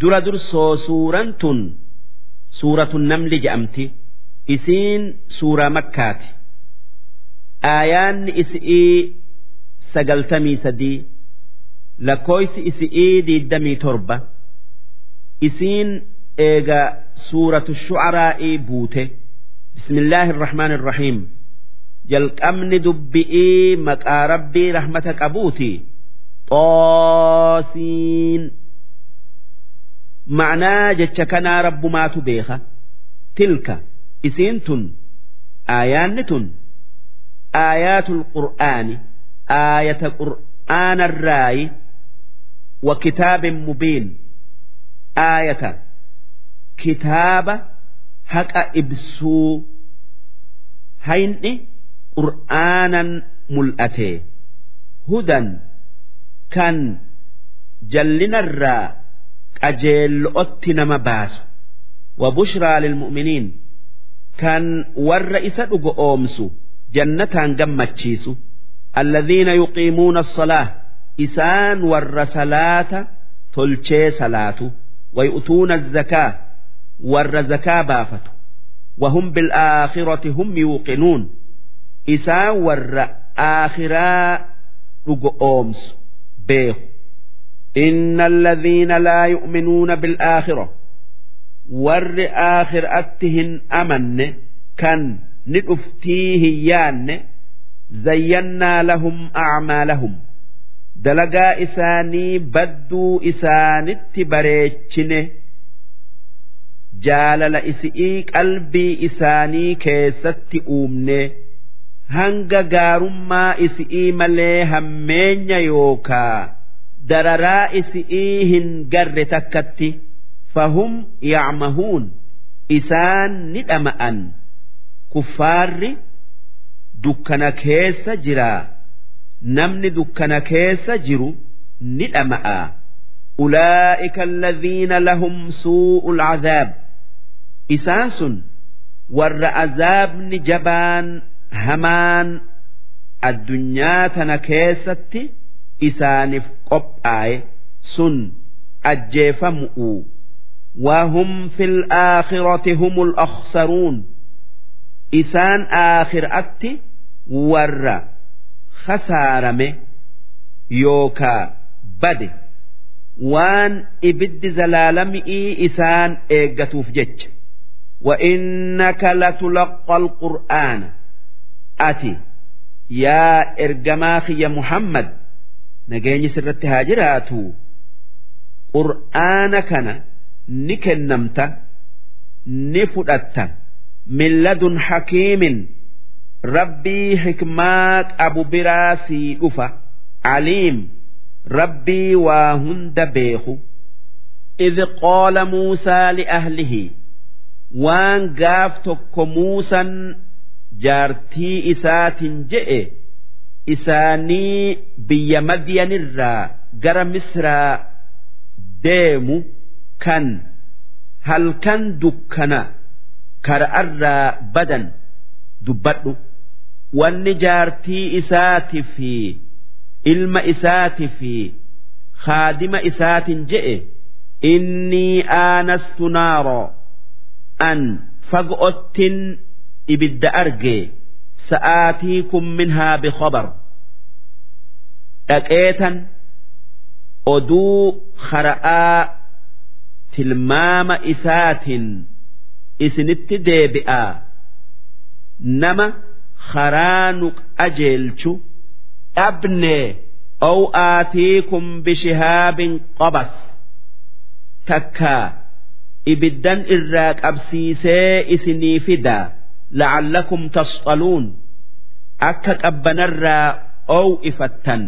dura dursoo suuraan tun suuratun namli je'amti isiin suuraa makkaati. Aayaanni isi'ii sagaltamii sadii lakkooysi isi'ii diiddamii torba. Isiin eega suuratu shu'araa'ii buute. Bismillaahi irrahmaan irrahiim jalqabni dubbi'ii maqaa rabbii rahmata qabuuti xoosiin ma'naa jecha kanaa rabbumaatu beeka? Tilka isiin tun aayaanni tun aayaatul qur'aani aayata qur'aanarraayi wa kitaabin mubiin. Aayata kitaaba haqa ibsuu hayni qur'aanan mul'ate hudan kan jallinarraa qajeello'otti nama baasu wa bushraa lilmu'miniin kan warra isa dhugo oomsu jannataan gammachiisu alladhiina yuqiimuuna as-salaah isaan warra salaata tolchee salaatu ويؤتون الزكاة ور زكاة بافت وهم بالآخرة هم يوقنون إسا ور آخرا أومس بيه إن الذين لا يؤمنون بالآخرة ور آخر أتهن أمن كان نؤفتيه يان زينا لهم أعمالهم dalagaa isaanii badduu isaanitti bareechine jaalala isi'ii qalbii isaanii keessatti uumne hanga gaarummaa isi'ii malee hammeenya yookaa dararaa isi'ii hin garre takkatti fahum yacmahuun isaan ni dhama'an. Kuffaarri dukkana keessa jiraa namni dukkana keessa jiru ni dhama'a. Ulaa'ika alladhiina lahum suu'ul cadaab isaan sun warra azaabni jabaan hamaan addunyaa tana keessatti isaaniif qophaa'e sun ajjeefamu'u وهم في الآخرة هم الأخسرون إسان آخر أتي ورّا khasaarame yookaa bade waan ibiddi zalaalami'ii isaan eeggatuuf jecha وإنك لتلقى القرآن أتي يا إرجماخ nageenyi sirratti haa jiraatu. Qur'aana kana ni kennamta ni fudhatta. Milladun hakiimin rabbii hikmaa qabu biraa sii dhufa. Aliim rabbii waa hunda beeku. Idh qaala muusaa liahlihi waan gaaf tokko muusan jaartii isaatin je'e isaanii biyya madiyanirraa gara misraa deemu kan halkan dukkana kara'arraa badan dubbadhu. Wanni jaartii isaati fi ilma isaati fi khaadima isaatiin je'e innii aanastu naaroo an fago'ottin ibidda argee sa'aatiikum minhaa bikhabar dhaqeetan oduu hara'aa tilmaama isaatin isinitti deebi'aa nama karaa nu qajeelchu dhabne أو آتيكم بشهاب قبس تكا إبدان إراك أبسيسي إسني فدا la'allakum tasxaluun akka qabbanarraa oowifattan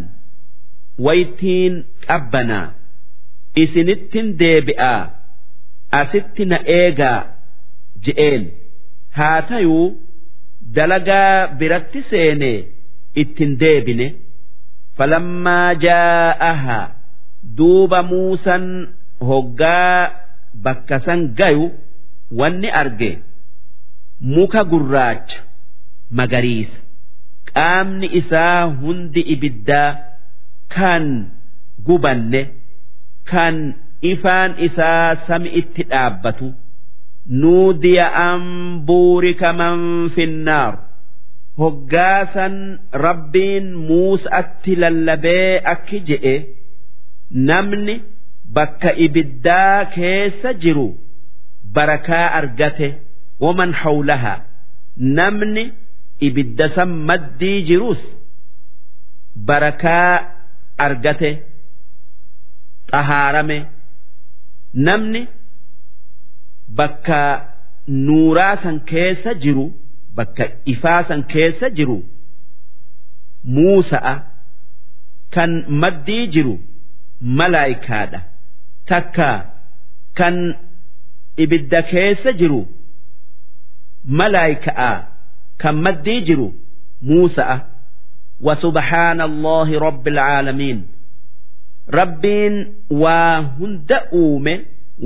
waytiin qabbanaa isinittin deebi'aa asitti na eegaa je'een. Haa tayuu dalagaa biratti seene ittin deebine. Falammaa jaa'aha duuba muusan hoggaa bakka san gayu wanni arge. Muka gurraacha magariisa. Qaamni isaa hundi ibiddaa kan gubanne kan ifaan isaa sami'itti dhaabbatu nuudiya an buurika man finnaar hoggaasan rabbiin muusatti lallabee akki je'e namni bakka ibiddaa keessa jiru barakaa argate waman hawlahaa namni ibidda san maddii jirus barakaa argate xahaarame namni bakka nuuraa san keessa jiru bakka ifaa san keessa jiru muusa'a kan maddii jiru malaayikaadha takka kan ibidda keessa jiru malaayikaa kan maddii jiru muusa'a wa subhaanallaahi rabbil caalamiin rabbiin waa hunda uume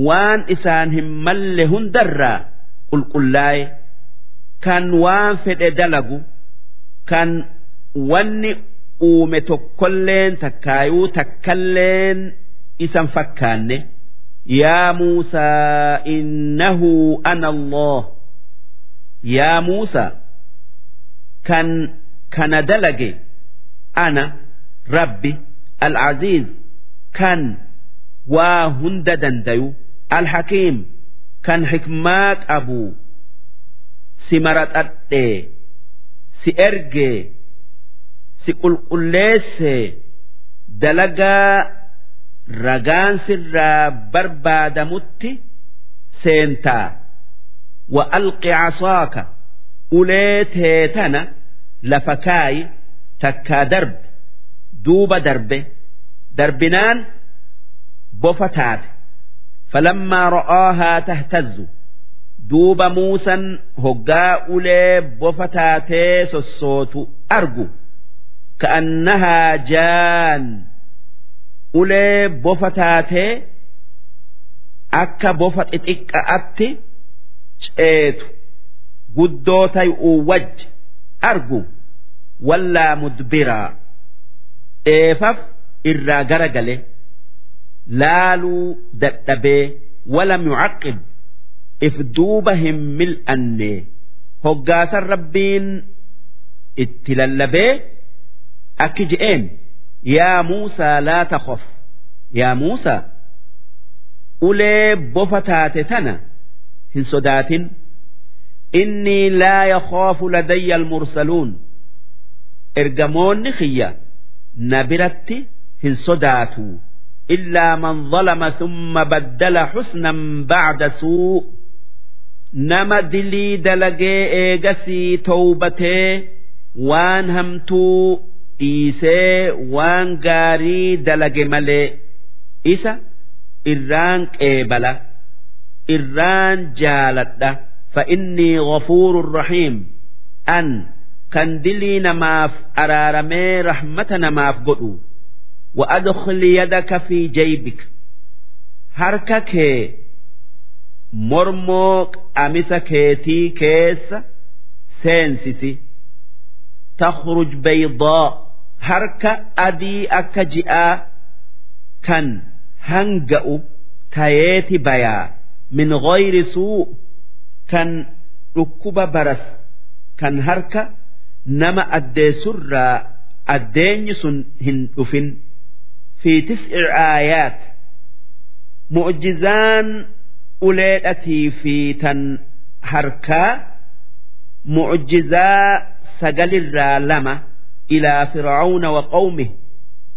waan isaan hin malle hundarraa qulqullaa'e kan waan fedhe dalagu kan wanni uume tokkolleen takkaayuu takkalleen isan fakkaanne. Yaa muusaa innahu ana allah yaa Muusaa kan kana dalage ana rabbi al-aziiz kan waa hunda dandayu al-hakiim kan hikmaa qabu si maratadhee si ergee si qulqulleessee dalagaa ragaan sirraa barbaadamutti seentaa. وألق عصاك أوليت هيتنا لفكاي takkaa darbe duuba darbe darbinaan bofa taate falammaa ra'aahaa tahtazzu duuba muusan hoggaa ulee bofa taatee sossootu argu ka'annahaa jaan ulee bofa taatee akka bofa xixiqqa'atti ceetu. Guddoo tay'uu wajji. Argu wallaa mudbiraa dheefaf irraa gara gale laaluu dadhabee walam yucaqqib if duuba hin mil'anne hoggaasan rabbiin itti lallabee akki je'een yaa muusaa laa takhaf yaa muusaa ulee bofa taate tana hin sodaatin innii laa yakhaafu ladayya almursaluun. Ergamoonni kiyya na biratti hin sodaatu. Illaa man zalama thumma baddala xusnan bacda suu. Nama dilii dalagee eegasii towbatee waan hamtuu dhiisee waan gaarii dalage malee isa irraan qeebala irraan jaaladha فإني غفور رحيم أن kan dilii namaaf araaramee rahmata namaaf godhu wa'adkhil yadaka fi jaybik harka kee mormoo qamisa keetii keessa seensisi takhruj baydaa harka adii akka ji'aa kan hanga'u tayeeti bayaa Min ghayri suu kan dhukkuba baras kan harka nama addeessurraa addeenyi sun hin dhufin. Fi tis'i aayaat mu'jizaan uleedhatii fi tan harkaa mu'jizaa sagalirraa lama ilaa fir'auna wa qawmih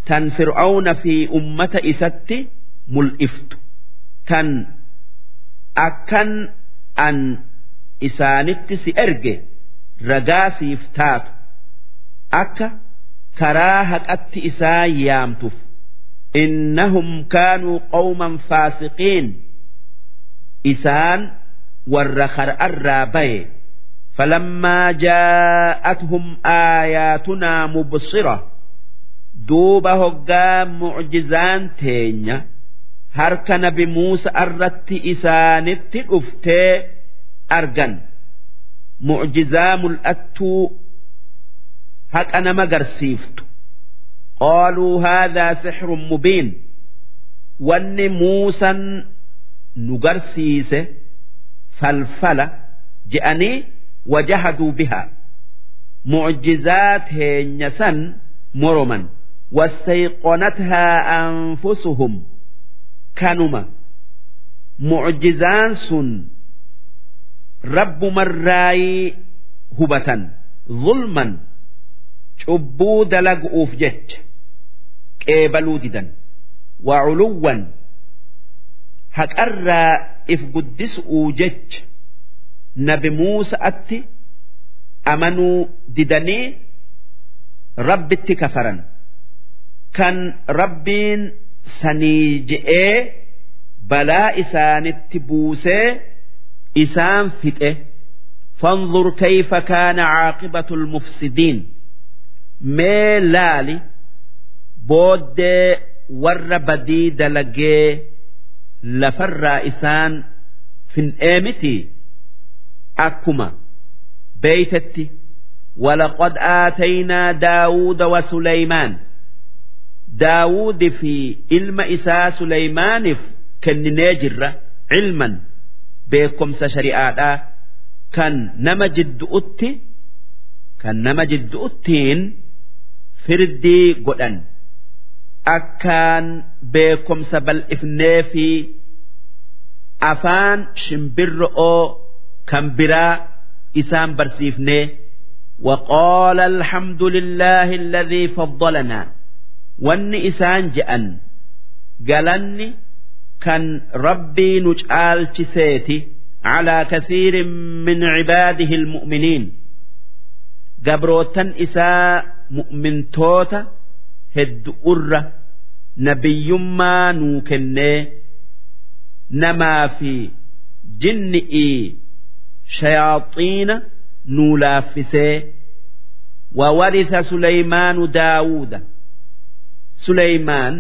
tan fir'auna fi ummata isatti mul'iftu. Tan akkan an isaanitti si erge ragaa siif taatu akka karaa haqatti isaa yaamtuuf. Innahum kaanuu qawman faasiqiin. Isaan warra har'arraa baye falammaa jaa'athum aayatunaa mubsira. Duuba hoggaa mucjizaan teenya. هرك نبي موسى أردت إسانت أفتي أرجن معجزام الأتو هك أنا ما قرسيفت قالوا هذا سحر مبين wanni muusan nu garsiise falfala je'anii wajahaduu bihaa mucjizaa teenya san moroman wastayqonathaa anfusuhum kanuma mucjizaan sun rabbumarraayii hubatan zulman cubbuu dalagu'uuf jecha qeebaluu didan waculuwwan haqarraa if guddisu'uu jecha nabi muusa'atti amanuu didanii rabbitti kafaran kan rabbiin sanii je'ee balaa isaanitti buusee isaan fixe فانظر كيف كان عاقبة المفسدين mee laali booddee warra badii dalagee lafarraa isaan fin'ee miti akkuma beeytetti ولقد آتينا داود وسليمان داود في علم إساء سليمان كن جرة علما بكم شريعة كان نما جد أتي كان نما جد أتين firdii godhan akkaan beekomsa bal'ifnee fi afaan shimbirro'oo kan biraa isaan barsiifnee وقال الحمد لله الذي فضلنا وان إسان جأن قالني كان ربي نجعل تسيتي على كثير من عباده المؤمنين قبروتا إساء mu'mintoota heddu'urra nabiyyummaa nuu kennee namaa fi jinni'ii shayaaxiina nuu laaffisee وورث سليمان داود Suleymaan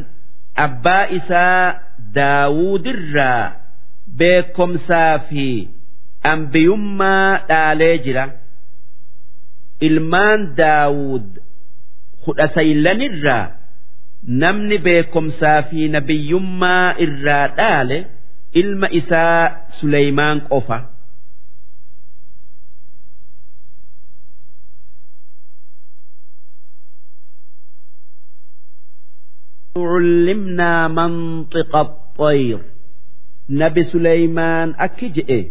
abbaa isaa daawudirraa beekomsaa fi anbiyummaa dhaalee jira. Ilmaan daawud kudha saylanirraa namni beekomsaa fi nabiyyummaa irraa dhaale ilma isaa Suleymaan qofa. علمنا منطق الطير نبي سليمان أكجئ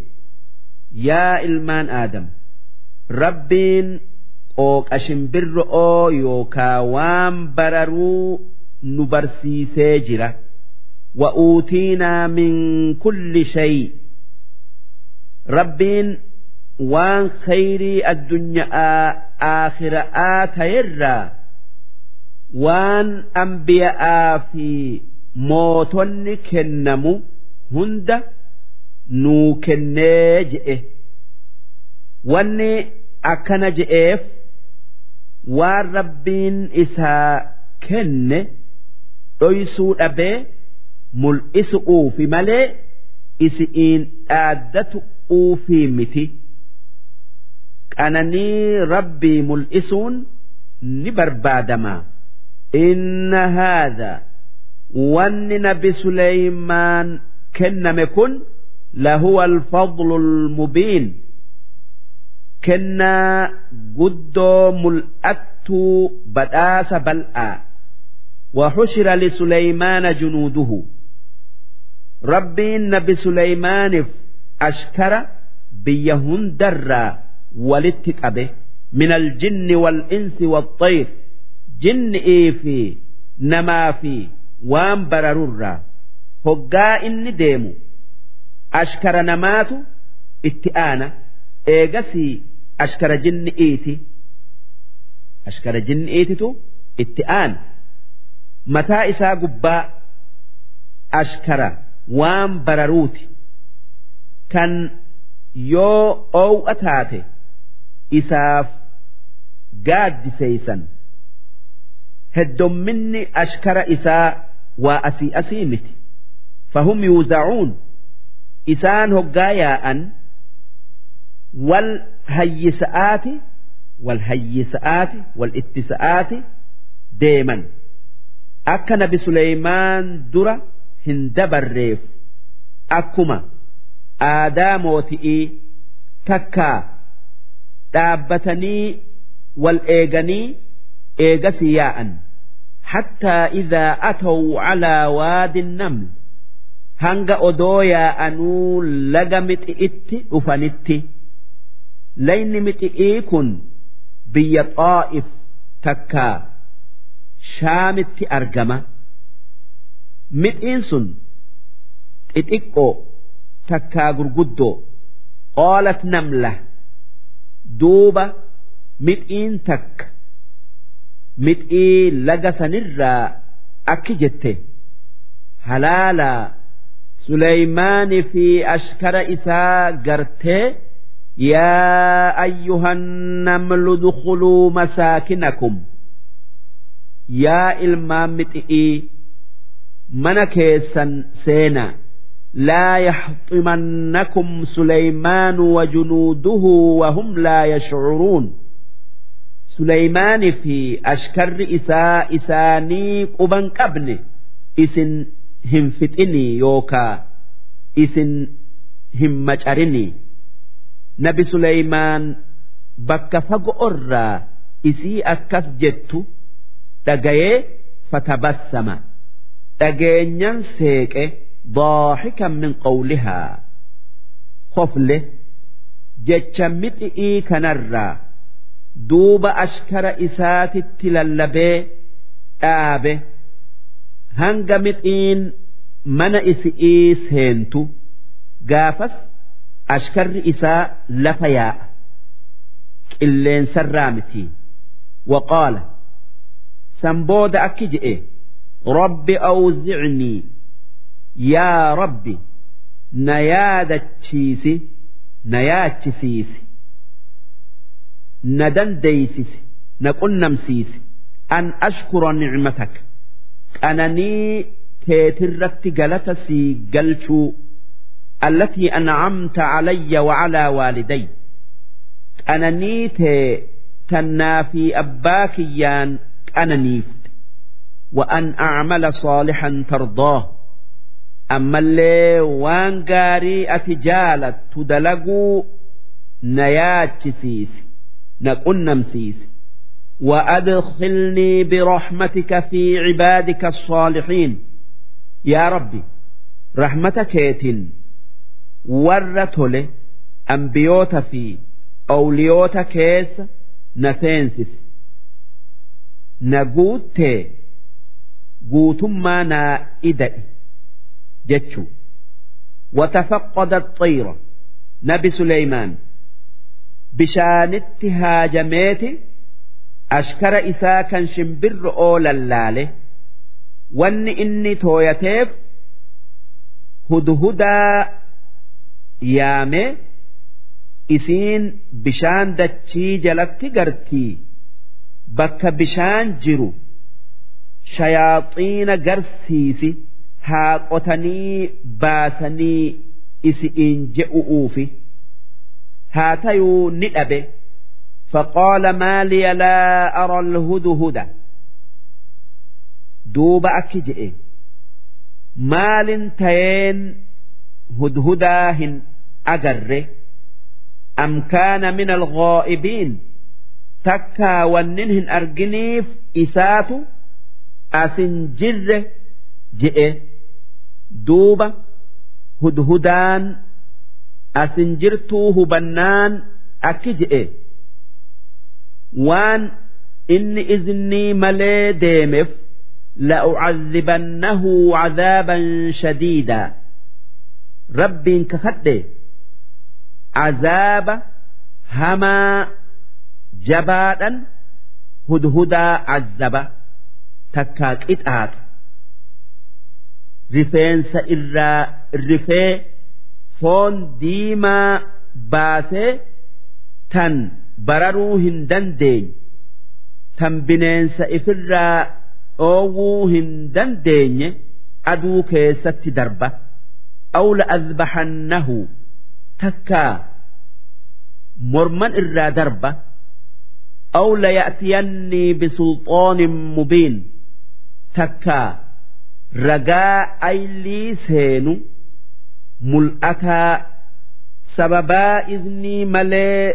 يا إلمان آدم ربين qooqa shimbirro'oo yookaa waan bararuu nu barsiisee jira wa'uutiinaa min kulli shay rabbiin waan khayrii addunyaa aakhira'aa ta'erraa waan ambiya'aa fi mootonni kennamu hunda nuu kennee je'e. Wanni akkana je'eef waan rabbiin isaa kenne dhoysuu dhabee mul'isu'uufi malee isi'iin dhaaddatu'uufi miti. Qananii rabbii mul'isuun ni barbaadamaa inna haadha wanni nabi suleymaan kenname kun lahuwa alfadlu almubiin kennaa guddoo mul'attuu badhaasa bal'aa وحشر لسليمان جنوده ربي النبي سليمان أشكر بيهن درا ولتك من الجن والإنس والطير jinni'ii fi namaa fi waan bararurraa. Hoggaa inni deemu ashkara namaatu itti aana. Eegasii ashkara jinni'iiti ashkara jinni'iititu itti aana. Mataa isaa gubbaa ashkara waan bararuuti. Kan yoo oow'a taate isaaf gaaddiseeysan heddomminni ashkara isaa waa asii asii miti. Fahum yuuzacuun isaan hoggaa yaa'an wal hayyisa'aati wal hayyisa'aati wal ittisa'aati deeman. Akka nabi Suleymaan dura hin dabarreef akkuma aadaa mooti'ii takkaa dhaabbatanii wal eeganii eegasi yaa'an hattaa idaa ataw calaa waadi naml. Hanga odoo yaa'anuu laga mixi'itti dhufanitti layni mixi'ii kun biyya xaa'if takkaa shaamitti argama. Mixiin sun xixiqqoo takkaa gurguddoo. Qaalat namla. Duuba mixiin takka mixii laga sanirraa akki jette halaalaa Suleymaanii fi ashkara isaa gartee yaa ayyuhan namlu dukhuluu masaakinakum yaa ilmaan mixi'ii mana keessan seenaa لا يحطمنكم سليمان وجنوده وهم لا يشعرون Suleymaanii fi ashkarri isaa isaanii quban qabne. Isin hin fixinii yookaa isin hin macarinii nabi Suleymaan bakka fago'orraa isii akkas jettu dhagayee fatabassama. Dhageenyan seeqe daaxikan min qawlihaa. Kofle jecha mixi'ii kanarraa duuba ashkara isaatitti lallabee dhaabe. Hanga mixiin mana isi'ii seentu gaafas ashkarri isaa lafa yaa'a. Qilleensarraa miti waqaala san booda akki je'e rabbi awzicnii yaa rabbi na yaadachiisi na yaachisiisi. Na dandeeysisi na qunnamsiisi an ashkura nicmataka qananii teetirratti galata sii galchuu allatii ancamta calayya wacalaa waaliday qananii tee tannaa fi abbaa kiyyaan qananiifte wa an acmala saalixan tardaah. Ammallee waan gaarii ati jaalattu dalaguu na yaachisiisi na qunnamsiisi وأدخلني برحمتك في عبادك الصالحين يا ربي رحمتك يتن ورتل أنبيوت في أوليوت كيس نسينسس نقوت قوتما نا إدئ جتشو وتفقد الطير نبي سليمان bishaanitti haajameeti ashkara isaa kan shimbirro oo lallaale wanni inni tooyateef hudhudaa yaame isiin bishaan dachii jalatti gartii bakka bishaan jiru shayaaxiina garsiisi haa qotanii baasanii isi'iin je'u'uufi. haa tayuu ni dhabe. Faqaala maaliya laa ara alhuduhuda duuba akki je'e. Maalin tayeen hudhudaa hin agarre? Am kaana min alghaa'ibiin takkaa wannin hin arginiif isaatu asin jirre? je'e. Duuba hudhudaan asin jirtuu hubannaan akki je'e. Waan inni iznii malee deemeef la'ucadhibannahu cadaaban shadiidaa rabbiin kakadhe cazaaba hamaa jabaadhan hudhudaa cazzaba takkaa qixaaxa rifeensa irraa rifee foon diimaa baasee tan bararuu hin dandeenye. Tan bineensa ifirraa dhoowwuu hin dandeenye aduu keessatti darba. Aw la'adbaxannahu takkaa morman irraa darba. Aw laya'tiyannii bisulxaanin mubiin takkaa ragaa aylii seenu mul'ataa sababaa iznii malee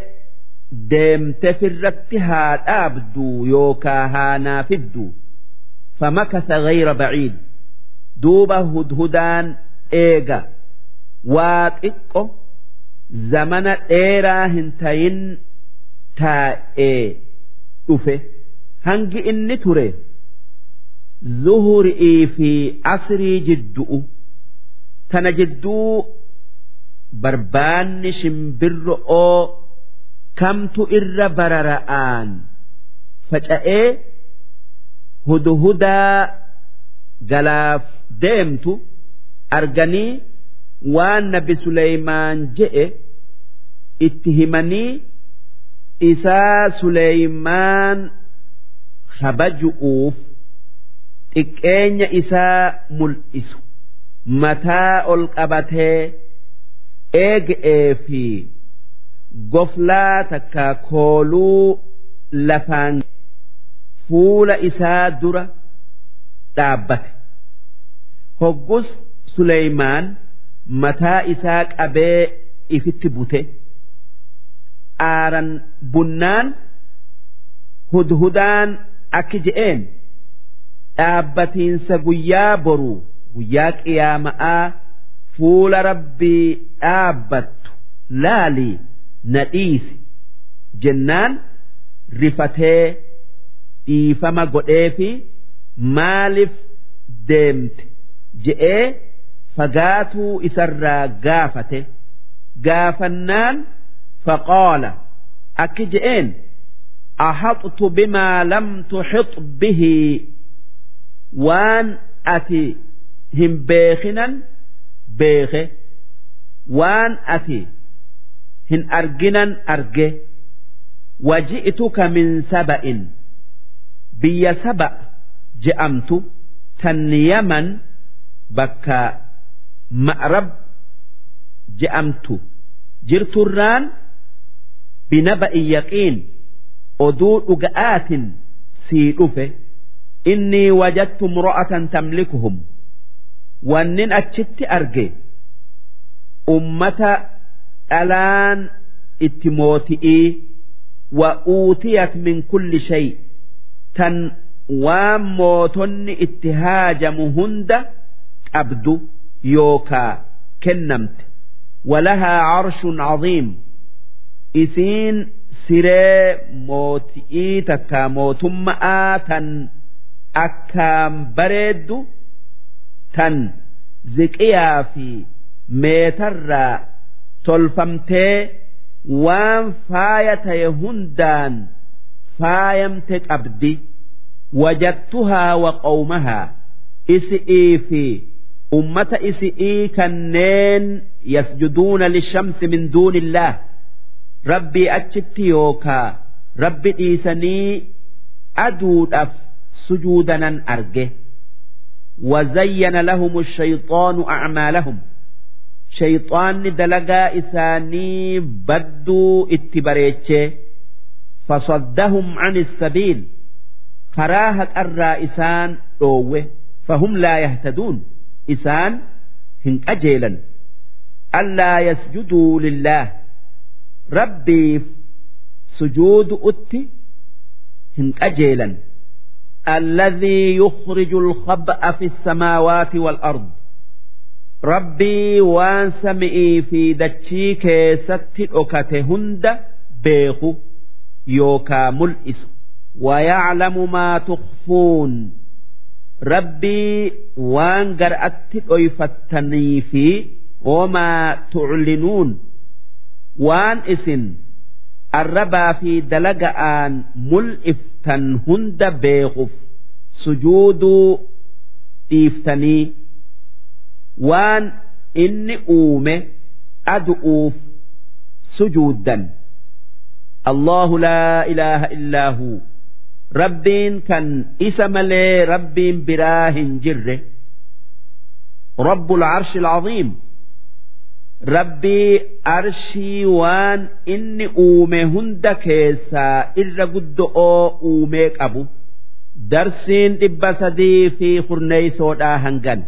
deemte firratti haa dhaabdu yookaa haa naafiddu famakasa gayra baciid duuba hudhudaan eega. Waa xiqqo zamana dheeraa hin tayin taa'ee dhufe. Hangi inni ture? Zuhurii fi asrii jiddu'u tana jidduu barbaanni shimbirro'oo kamtu irra barara'aan faca'ee hudhudaa galaaf deemtu arganii waan nabi Suleymaan je'e itti himanii isaa Suleymaan kabaju'uuf xiqqeenya isaa mul'isu mataa ol qabatee eega'ee fi goflaa takka kooluu lafaan fuula isaa dura dhaabbate. Hoggus Suleymaan mataa isaa qabee ifitti bute. Aaran bunnaan hudhudaan akki je'een. Dhaabbatiinsa guyyaa boruu guyyaa qiyaama'aa fuula rabbii dhaabbattu laalii na dhiisi jennaan rifatee dhiifama godhee fi maaliif deemte je'ee fagaatuu isarraa gaafate gaafannaan faqaala akki je'een أحطت بما لم تحط به وان أتي hin beekinan beeke. Waan ati hin arginan arge. Waji'ituka min saba'in. Biyya saba je'amtu tan yaman bakka ma'rab je'amtu. Jirturraan binaba'in yaqiin oduu dhuga'aatin sii dhufe. Innii wajattu mro'atan tamlikuhum. Wannin achitti arge. Ummata dhalaan itti mooti'ii wa uutiyat min kulli shay. Tan waan mootonni itti haajamu hunda qabdu yookaa kennamte. Walahaa carshun caziim isiin siree mooti'ii takka mootumma'aa tan akkaan bareeddu tan ziqiyaa fi meetarraa tolfamtee waan faaya ta'e hundaan faayamte qabdi. Wajattuhaa wa qawmahaa. Isi'ii fi ummata isi'ii kanneen yasjuduuna lishamsi min duunillaah rabbii achitti yookaa rabbi dhiisanii aduudhaaf sujuudanan arge وزين لهم الشيطان أعمالهم شيطان دلقا إساني بدوا اتبريتش فصدهم عن السبيل كراهة الرائسان أوه فهم لا يهتدون إسان هن أجيلا ألا يسجدوا لله rabbiif sujuudu utti hin qajeelan الذي يخرج الخبأ في السماوات والأرض ربي وان سمئي في دتشي كيست أكتهند بيخو يوكا ملئس ويعلم ما تخفون ربي وان قرأت أيفتني في وما تعلنون waan isin arrabaa fi dalaga'aan mul'iftan hunda beekuuf sujuuduu dhiiftanii waan inni uume adu'uuf sujuuddan. Allahu laa ilaaha illaa hu. Rabbiin kan isa malee rabbiin biraa hin jirre. Rabbul arshil aziim rabbii arshii waan inni uume hunda keessaa irra guddo'oo uumee qabu. Darsiin dhibba sadii fi kurneeysoodhaa hangan.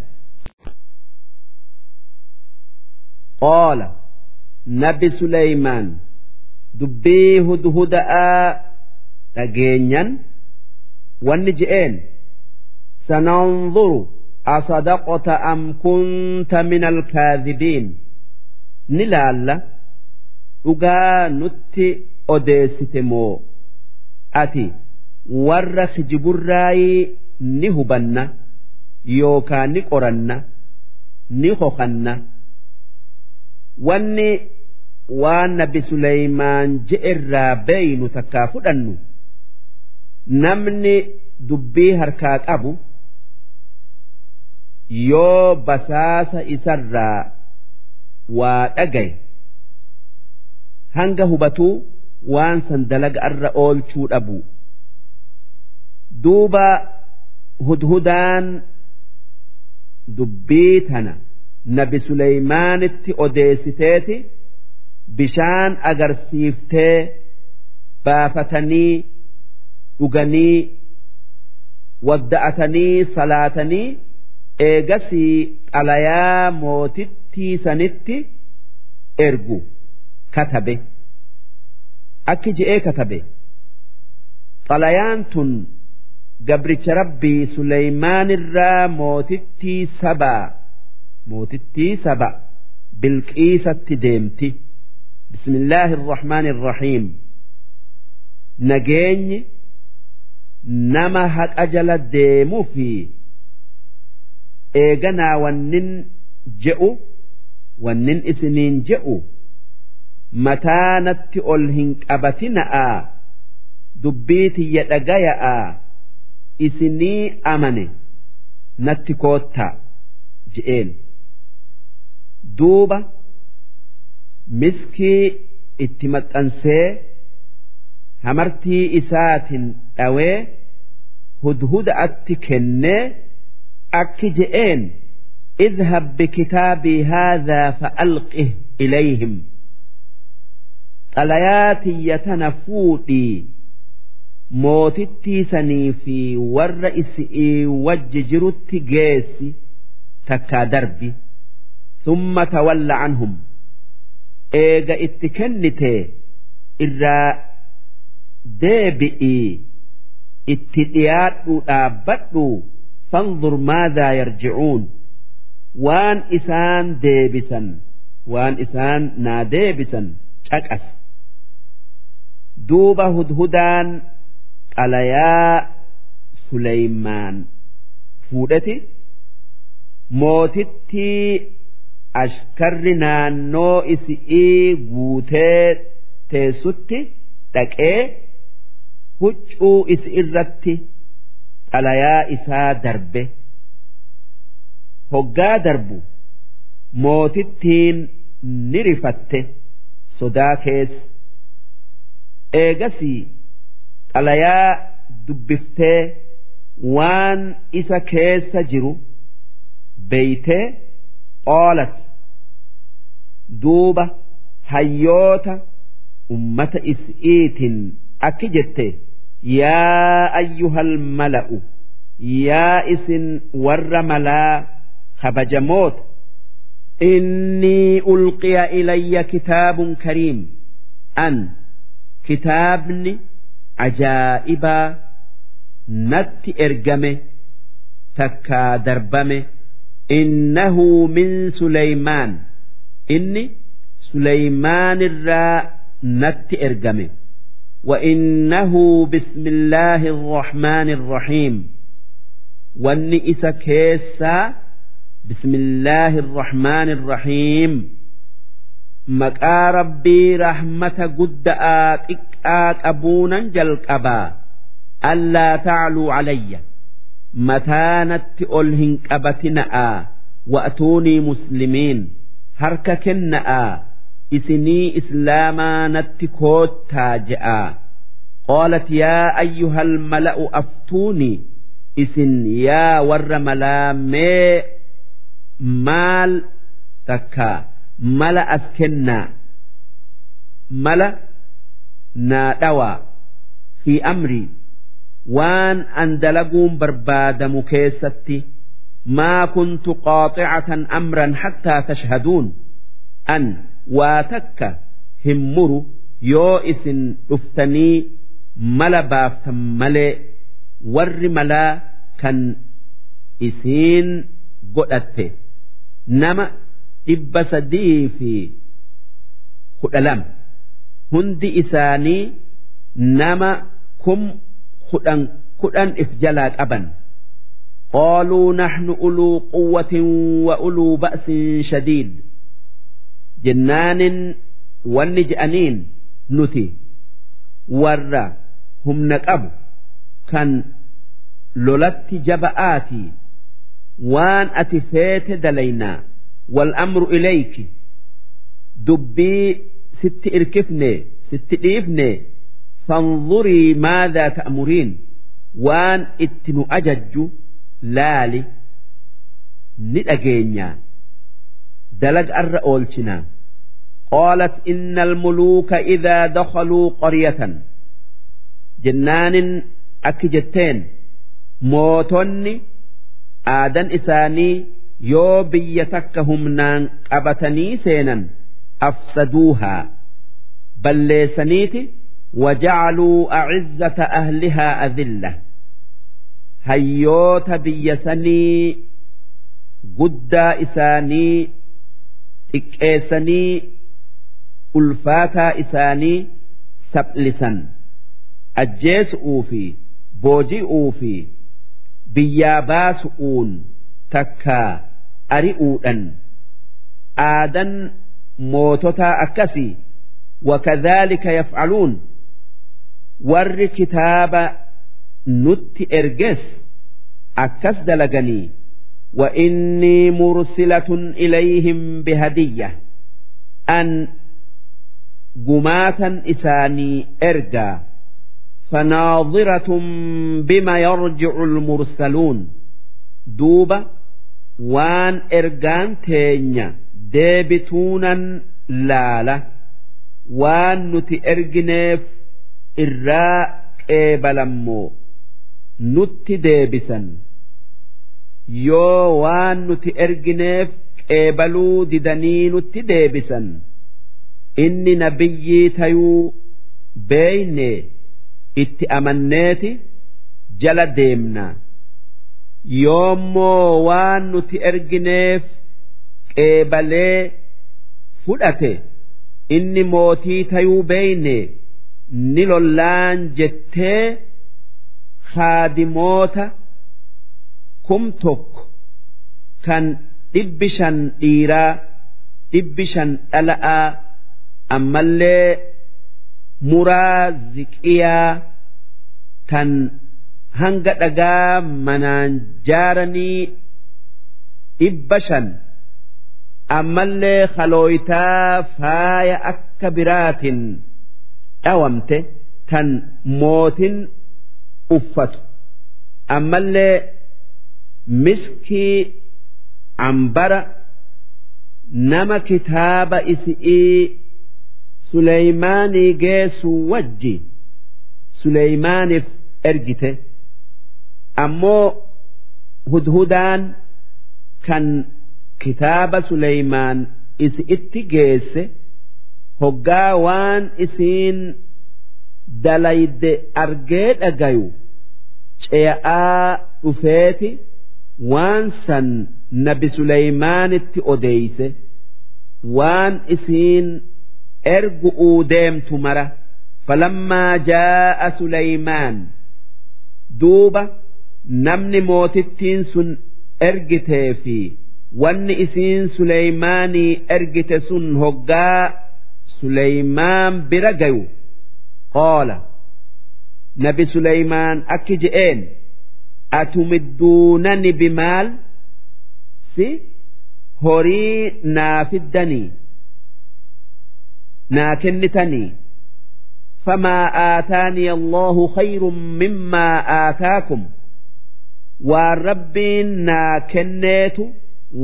Nabi suleymaan dubbii hudhuda'aa dhageenyan? Wanni je'een sananzuru asadaqota am kunta min alkaadhibiin ni laalla. Dhugaa nutti odeessite moo? Ati warra kijiburraayii ni hubanna yookaan ni qoranna ni hokanna. Wanni waan nabi Suleymaan je'erraa beeynu takkaa fudhannu namni dubbii harkaa qabu yoo basaasa isarraa waa dhagaye. Hanga hubatuu waan san dalaga irra oolchuu dhabu. Duuba hudhudaan dubbii tana nabi Suleymaanitti odeessiteeti bishaan agarsiiftee baafatanii dhuganii wadda'atanii salaatanii eegasii xalayaa mootittii sanitti ergu. Katabe. Akki je'ee katabe. Xalayaan tun gabricha rabbii Suleymaanirraa mootittii sabaa mootittii saba. Bilqiisatti deemti. Bismillaahi irrahmaani irrahiim nageenyi nama haqa jala deemuu fi eeganaa wannin je'u wannin isiniin je'u mataa natti ol hin qabatina'aa dubbii tiyya dhagaya'aa isinii amane natti koottaa je'een. Duuba miskii itti maxxansee hamartii isaatiin dhawee hudhuda'atti kennee akki je'een اذهب بكتابي هذا فألقه إليهم xalayaati yatana fuudhii mootittii sanii fi warra isii wajji jirutti geessi takkaa darbi summa tawalla anhum eega itti kennite irraa deebi'ii itti dhiyaadhu dhaabbadhu fanzur maadaa yarji'uun waan isaan deebisan waan isaan naa deebisan caqas. Duuba hudhudaan xalayaa Suleymaan fuudheti mootittii ashkarri naannoo isi'ii guutee teessutti dhaqee huccuu isi irratti xalayaa isaa darbe hoggaa darbu mootittiin ni rifatte sodaa keessa eegasii xalayaa dubbiftee waan isa keessa jiru beeytee qoolat duuba hayyoota ummata is'iitin akki jette yaa ayyuhal mala'u yaa isin warra malaa kabajamoota إني ألقي إلي كتاب كريم أن كتابني عجائبا نت إرجمه تكا دربمه إنه من سليمان إني سليمان الراء نت إرجمه وإنه بسم الله الرحمن الرحيم واني إسا كيسا بسم الله الرحمن الرحيم مقا ربي رحمة قد آتك أبونا جلقبا ألا تعلوا علي متانت ألهن أبتنا وأتوني مسلمين هرك كنا إسني إسلاما نتكوت تاجئا قالت يا أيها الملأ أفتوني إسن يا ور maal takka. Mala as kennaa mala naa dhawaa fi amrii waan an dalaguun barbaadamu keessatti maa kuntu qaaxicatan amran hattaa tashhaduun. An waa takka hin muru yoo isin dhuftanii mala baaftan malee warri malaa kan isiin godhatte. nama dhibba sadii fi kudha lama hundi isaanii nama kum kudhan kudhan if jalaa qaban قالوا نحن أولو قوة وأولو بأس شديد جنان والنجأنين نتي ورّا هم نقب كان لولت جبآتي وان أتفيت دلينا والأمر إليك دبي ست إركفني ست إيفني فانظري ماذا تأمرين وان اتن أجج لالي ندأجينيا دلق الرؤولتنا قالت إن الملوك إذا دخلوا قرية جنان أكجتين موتني آدن إساني yoo biyya takka humnaan qabatanii seenan afsaduuhaa balleessaniiti wajacaluu acizzata ahlihaa adilla hayyoota biyya sanii guddaa isaanii xiqqeessanii ulfaataa isaanii saphisan ajjeesu'uu fi booji'uu fi biyyaa baasu'uun takkaa ari'uudhan aadan moototaa akkasii wakadhaalika yaf'aluun warri kitaaba nutti erges akkas dalaganii وإني مرسلة إليهم بهدية أن جماتا إساني إرجا فناظرة بما يرجع المرسلون دوبة waan ergaan teenya deebituunan laala waan nuti ergineef irraa qeebalammoo nutti deebisan yoo waan nuti ergineef qeebaluu didanii nutti deebisan inni nabiyyii tayuu beeyne itti amanneeti jala deemna. yoommoo waan nuti ergineef qeebalee fudhate inni mootii tayuu beeyne ni lollaan jettee haadimoota kum tokko kan dhibbi shan dhiiraa dhibbi shan dhala'aa ammallee muraa ziqiyaa tan hanga dhagaa manaan jaaranii dhibba shan. Ammallee kalooytaa faaya akka biraatin dhawamte tan mootin uffatu. Ammallee miskii ambara nama kitaaba isi'ii Suleymaanii geessu wajji Suleymaaniif ergite. ammoo hudhudaan kan kitaaba Suleymaan isi itti geesse hoggaa waan isiin dalayde argee dhagayu ce'aa dhufeeti waan san nabi Suleymaanitti odeeyse waan isiin ergu'uu deemtu mara. Falammaa jaa'a Suleymaan duuba namni mootittiin sun ergitee fi wanni isiin Suleymaanii ergite sun hoggaa Suleymaan bira gayu. Qoola nabi Suleymaan akki je'een atumidduunani bimaal? Si horii naa fiddanii naa kennitanii? Famaa aataanii allahu khayrun mimmaa aataakum. Waan rabbiin naa kenneetu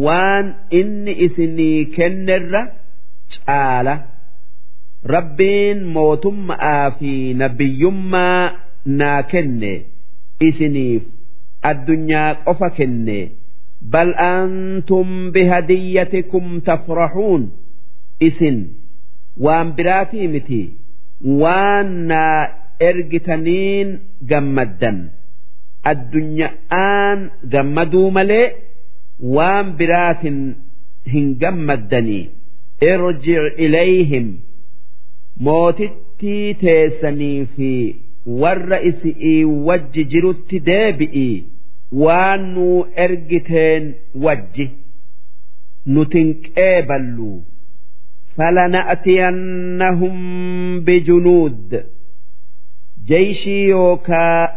waan inni isinii kennerra caala. Rabbiin mootummaa fi nabiyyummaa naa kenne isiniif addunyaa qofa kenne bal antum bihadiyyatikum tafraxuun isin waan biraatii miti waan naa ergitaniin gammaddan. Addunya'aan gammaduu malee waan biraatin hin gammaddanii irjic ilayhim mootittii teessanii fi warra isi'ii wajji jirutti deebi'ii waan nuu ergiteen wajji nutin qeeballu فلنأتينهم بجنود جيشي يوكا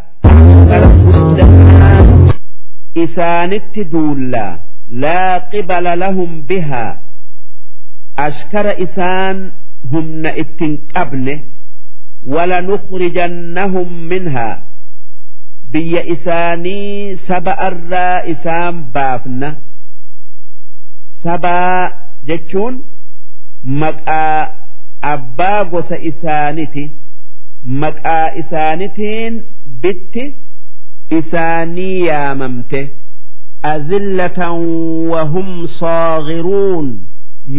إسانت دولا لا قبل لهم بها أشكر إسان هم نئتن قبل ولنخرجنهم منها بي إساني سبأ الرا إسان بافنا سبا جتشون maqaa abbaa gosa isaaniti maqaa isaanitiin bitti isaanii yaamamte. Azillatan wahum saagiruun.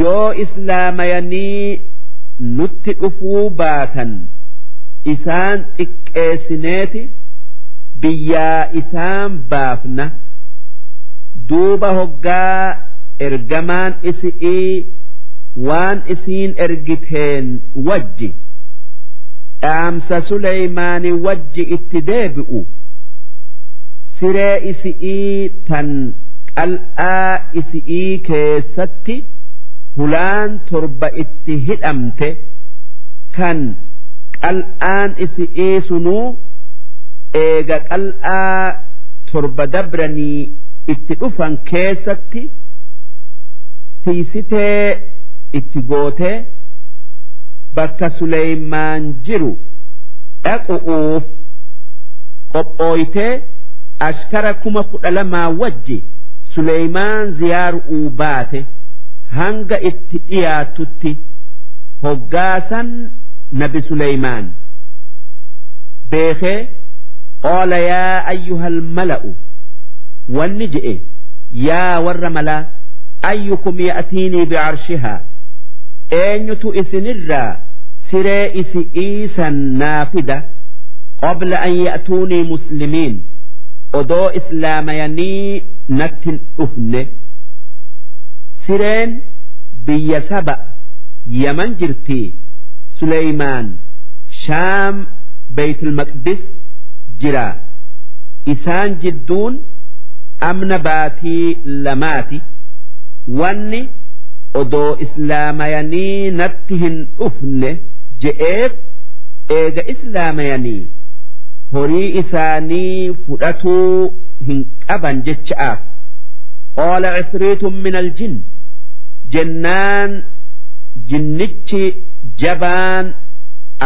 Yoo islaamayanii nutti dhufuu baatan isaan xiqqeessineeti biyyaa isaan baafna. Duuba hoggaa ergamaan isi'ii waan isiin ergiteen wajji. Dhaamsa suleymaani wajji itti deebi'u. Siree isi'ii tan qal'aa isi'ii keessatti hulaan torba itti hidhamte kan qal'aan isi'ii sunuu eega qal'aa torba dabranii itti dhufan keessatti tiisitee itti gootee bakka Suleymaan jiru dhaqu'uuf qophooytee ashkara kuma kudha lamaa wajji Suleymaan ziyaaru'uu baate hanga itti dhiyaatutti hoggaasan nabi Suleymaan beekee qaala yaa ayyuhal mala'u wanni je'e yaa warra malaa ayyukum ya'tiinii bicarshihaa eenyutu isinirraa siree isi'ii san naafida qabla an ya'tuunii muslimiin. Odoo islaamayanii nattin dhufne. Sireen biyya saba yaman jirtii suleymaan shaam beeytul maqdis jira. Isaan jidduun amna baatii lamaati. Wanni odoo islaamayanii natti hin dhufne je'eef eega islaamayanii horii isaanii fudhatuu hin qaban jecha'aaf qoola cifriitun min aljin jennaan jinnichi jabaan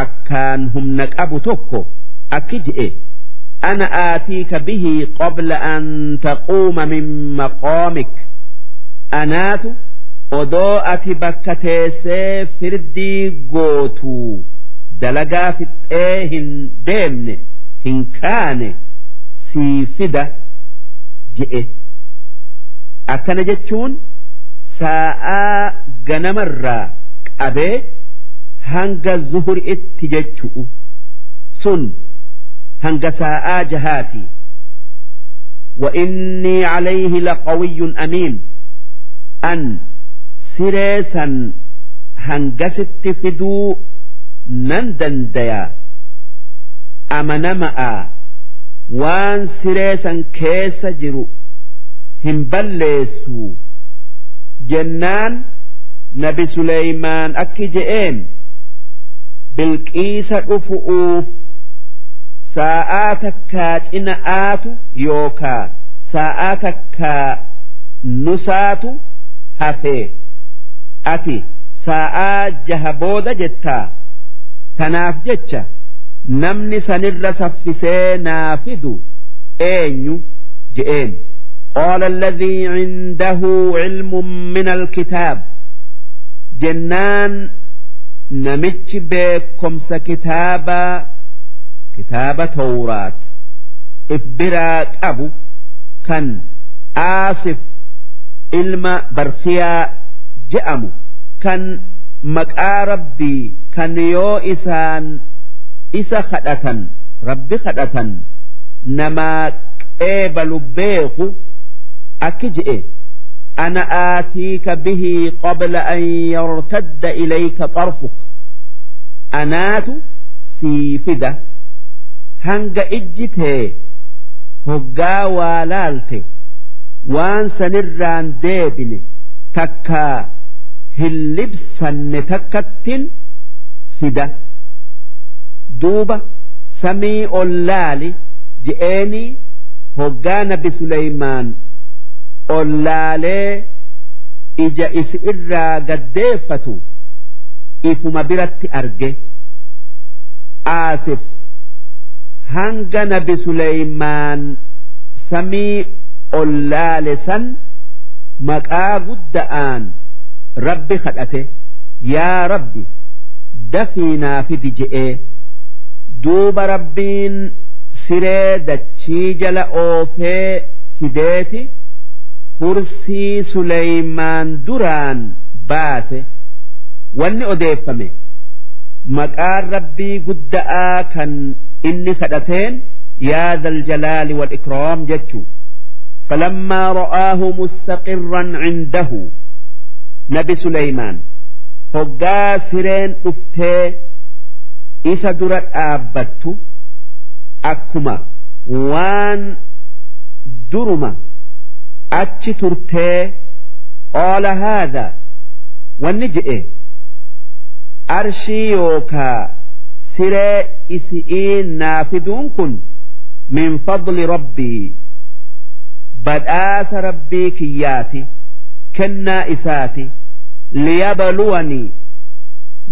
akkaan humna qabu tokko akki je'e. Ana aatiika bihii qabla an taquuma min maqoomik anaatu odoo ati bakka teessee firdii gootu dalagaa fixxee hin deemne hin kaane sii fida je'e. Akkana jechuun saa'aa ganamarraa qabee hanga zuhuritti jechu'u. Sun hanga saa'aa jahaati. Wa inni calayhi laqawiyyun amiin. An siree san hangasitti fiduu nan dandaya amanama'a waan siree san keessa jiru hin balleessu jennaan nabi Suleymaan akki je'een bilqiisa dhufu'uuf saa'aa takkaa cina'aatu yookaa saa'aa takkaa nusaatu hafee. ati sa'aa jaha booda jettaa tanaaf jecha namni sanirra saffisee naa fidu eenyu je'een قال الذي عنده علم من الكتاب جنان نمتش بكم كتابا kitaaba tawraat if biraa qabu kan aasif ilma barsiyaa je'amu kan maqaa rabbii kan yoo isaan isa kadhatan rabbi kadhatan namaa qeebalu beeku akki je'e أنا آتيك به قبل أن يرتد إليك طرفك أنات سيفدة هنگ إجته هقا والالته وان سنران ديبن تكا hin libsanne takkattin fida duuba samii ollaali je'eenii hoggaa nabi suleeymaan ollaalee ija isi irraa gaddeeffatu ifuma biratti arge aasif hanga nabi suleeymaan samii ollaale san maqaa gudda'aan. rabbi kadhate yaa rabbi dafii naa fidi je'ee duuba rabbiin siree dachii jala oofee fideeti kursii suleymaan duraan baase wanni odeeffame maqaan rabbii gudda'aa kan inni kadhateen yaa daljalaali wal ikraam jechuu. Falammaa ra'aahu mustaqirran cindahu nabi Suleymaan hoggaa sireen dhuftee isa dura dhaabbattu akkuma waan duruma achi turtee qoola haadha wanni je'e arshii yookaa siree isi'iin naafiduun kun min fadli rabbii badhaasa rabbii kiyyaati. Kennaa isaati liyabluwanii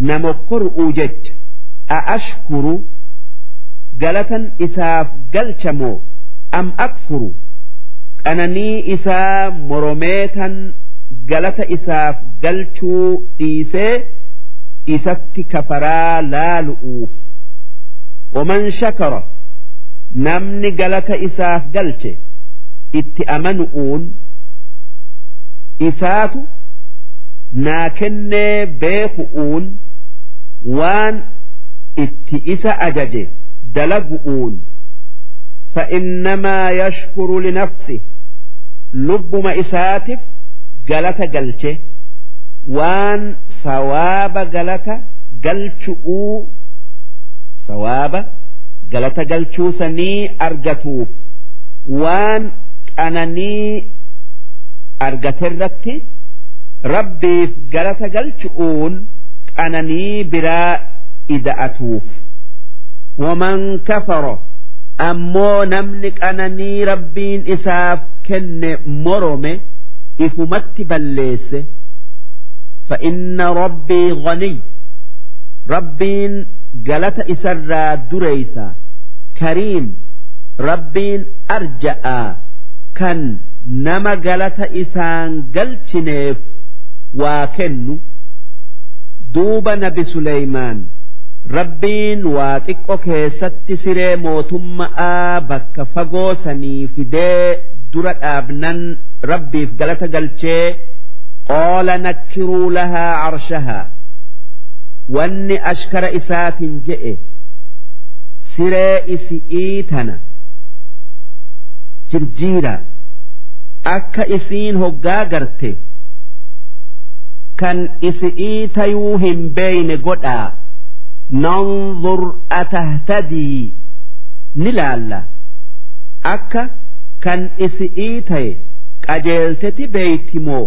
namokkor'uu jecha a ashkuru galatan isaaf galchamoo am akfuru qananii isaa moromeetan galata isaaf galchuu dhiisee isatti kafaraa laalu'uuf waman shakara namni galata isaaf galche itti amanu'uun isaatu naa kennee beeku'uun waan itti isa ajaje dalagu'uun فإنما يشكر لنفسه lubbuma isaatiif galata galche waan sawaaba galata galchu'uu sawaaba galata galchuu sanii argatuuf waan qananii argaterratti rabbiif galata galchu'uun qananii biraa ida'atuuf waman kafaro ammoo namni qananii rabbiin isaaf kenne morome ifumatti balleesse. Fa'inna rabbii ghaniy rabbiin galata isarraa dureysa. Kariim rabbiin arja'aa kan nama galata isaan galchineef waa kennu duuba nabi Suleymaan rabbiin waa xiqqo keessatti siree mootummaa bakka fagoo sanii fidee dura dhaabnan rabbiif galata galchee qoola nakkiruu lahaa carshahaa wanni ashkara isaatiin je'e siree isi'ii tana jirjiiraa akka isiin hoggaa garte kan isi'ii tayuu hin beeyne godhaa. Nanzur atahtadii ni laalla. Akka kan isi'ii taye qajeelteti beeytimoo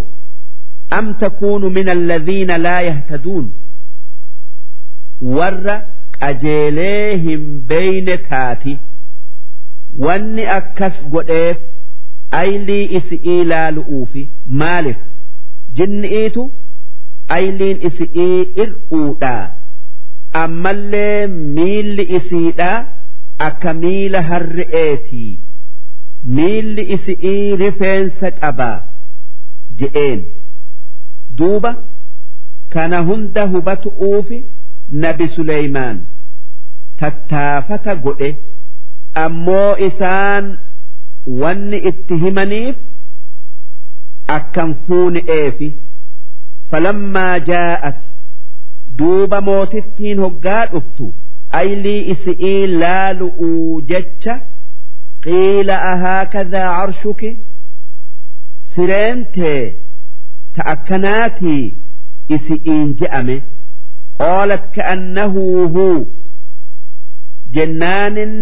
am takuunu min alladhiina laa yahtaduun? Warra qajeelee hin beeyne taati. Wanni akkas godheef aylii isi'ii laalu'uufi maaliif jinni'iitu ayliin isi'ii ir'uudhaa ammallee miilli isiidha akka miila harre'eetii miilli isi'ii rifeensa qaba je'een. Duuba kana hunda hubatu'uufi nabi Suleymaan tattaafata godhe. Ammoo isaan wanni itti himaniif akkan fuuni'eefi falammaa jaa'at. Duuba mootittiin hoggaa dhuftu. Aylii isi'ii laalu'uu jecha qiila ahaakadaa carshuki sireentee ta akkanaatii isi'iin je'ame? Qaalat ka'annahu huu. Jennaanin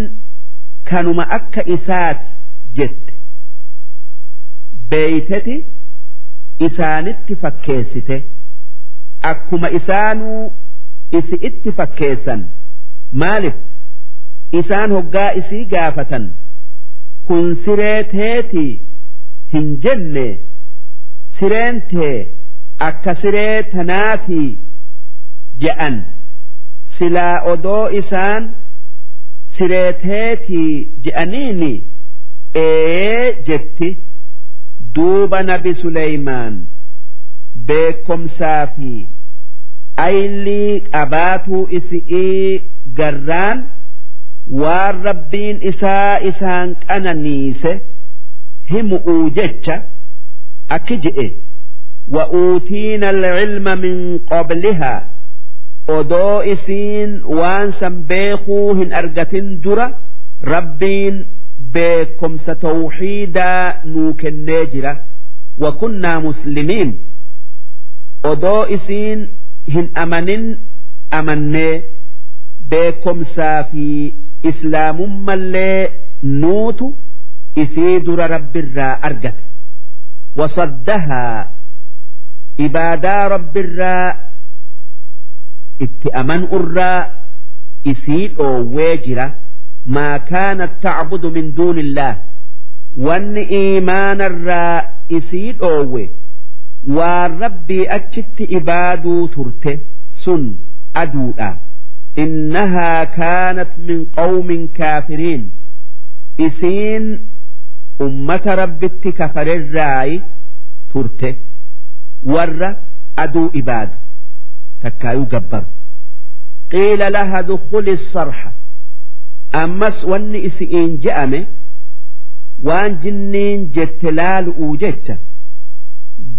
kanuma akka isaati jette. Beeyteti isaanitti fakkeessite. Akkuma isaanuu isi itti fakkeessan. Maalif isaan hoggaa isii gaafatan. Kun siree teetii hin jenne. Sireen tee akka siree tanaatii je'an. Silaa odoo isaan siree teetii je'aniini ee jetti duuba nabi Suleymaan beekomsaa fi aylii qabaatuu isi'ii garraan waan rabbiin isaa isaan qananiise himu'uu jecha akki je'e. Wa'uutiina alcilma min qablihaa odoo isiin waan san beekuu hin argatin dura rabbiin beekomsa tawxiidaa nuu kennee jira. Wakunnaa muslimiin odoo isiin hin amanin amannee beekomsaa fi islaamummallee nuutu isii dura rabbirraa argate. Wasaddahaa ibaadaa rabbirraa itti amanurraa isii dhoowwee jira maa kaanat tacbudu min duuni illaah wanni iimaanarraa isii dhoowwe waan rabbii achitti ibaaduu turte sun aduudha innahaa kaanat min qawmin kaafiriin isiin ummata rabbitti kafarerraayi turte warra aduu ibaadu takkaayuu gabbaru qiila laha dukuli sarxa ammas wanni isi'iin je'ame waan jinniin jette laalu'uu jecha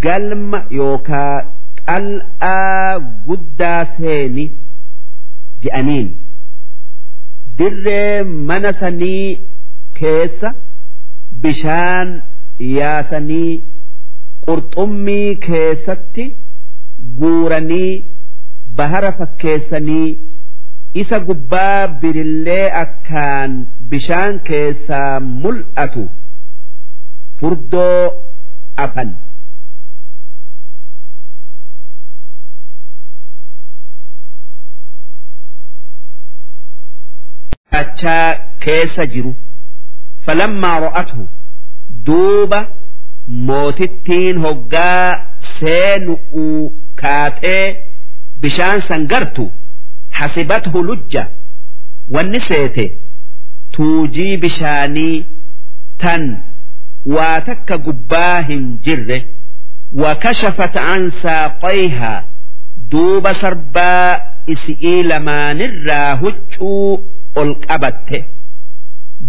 galma yookaa qal'aa guddaa seeni je'aniin. Dirree mana sanii keessa bishaan yaasanii qurxummii keessatti guuranii bahara fakkeessanii isa gubbaa birillee akkaan bishaan keessaa mul'atu furdoo afan. Achaa keessa jiru. Falammaa ro'atu duuba mootittiin hoggaa seenu'uu kaatee bishaan san gartu hasibathu lujja. Wanni seete tuujii bishaanii tan waa takka gubbaa hin jirre. Wakashafat an saaqayhaa duuba sarbaa isi'ii lamaanirraa huccuu ol qabatte.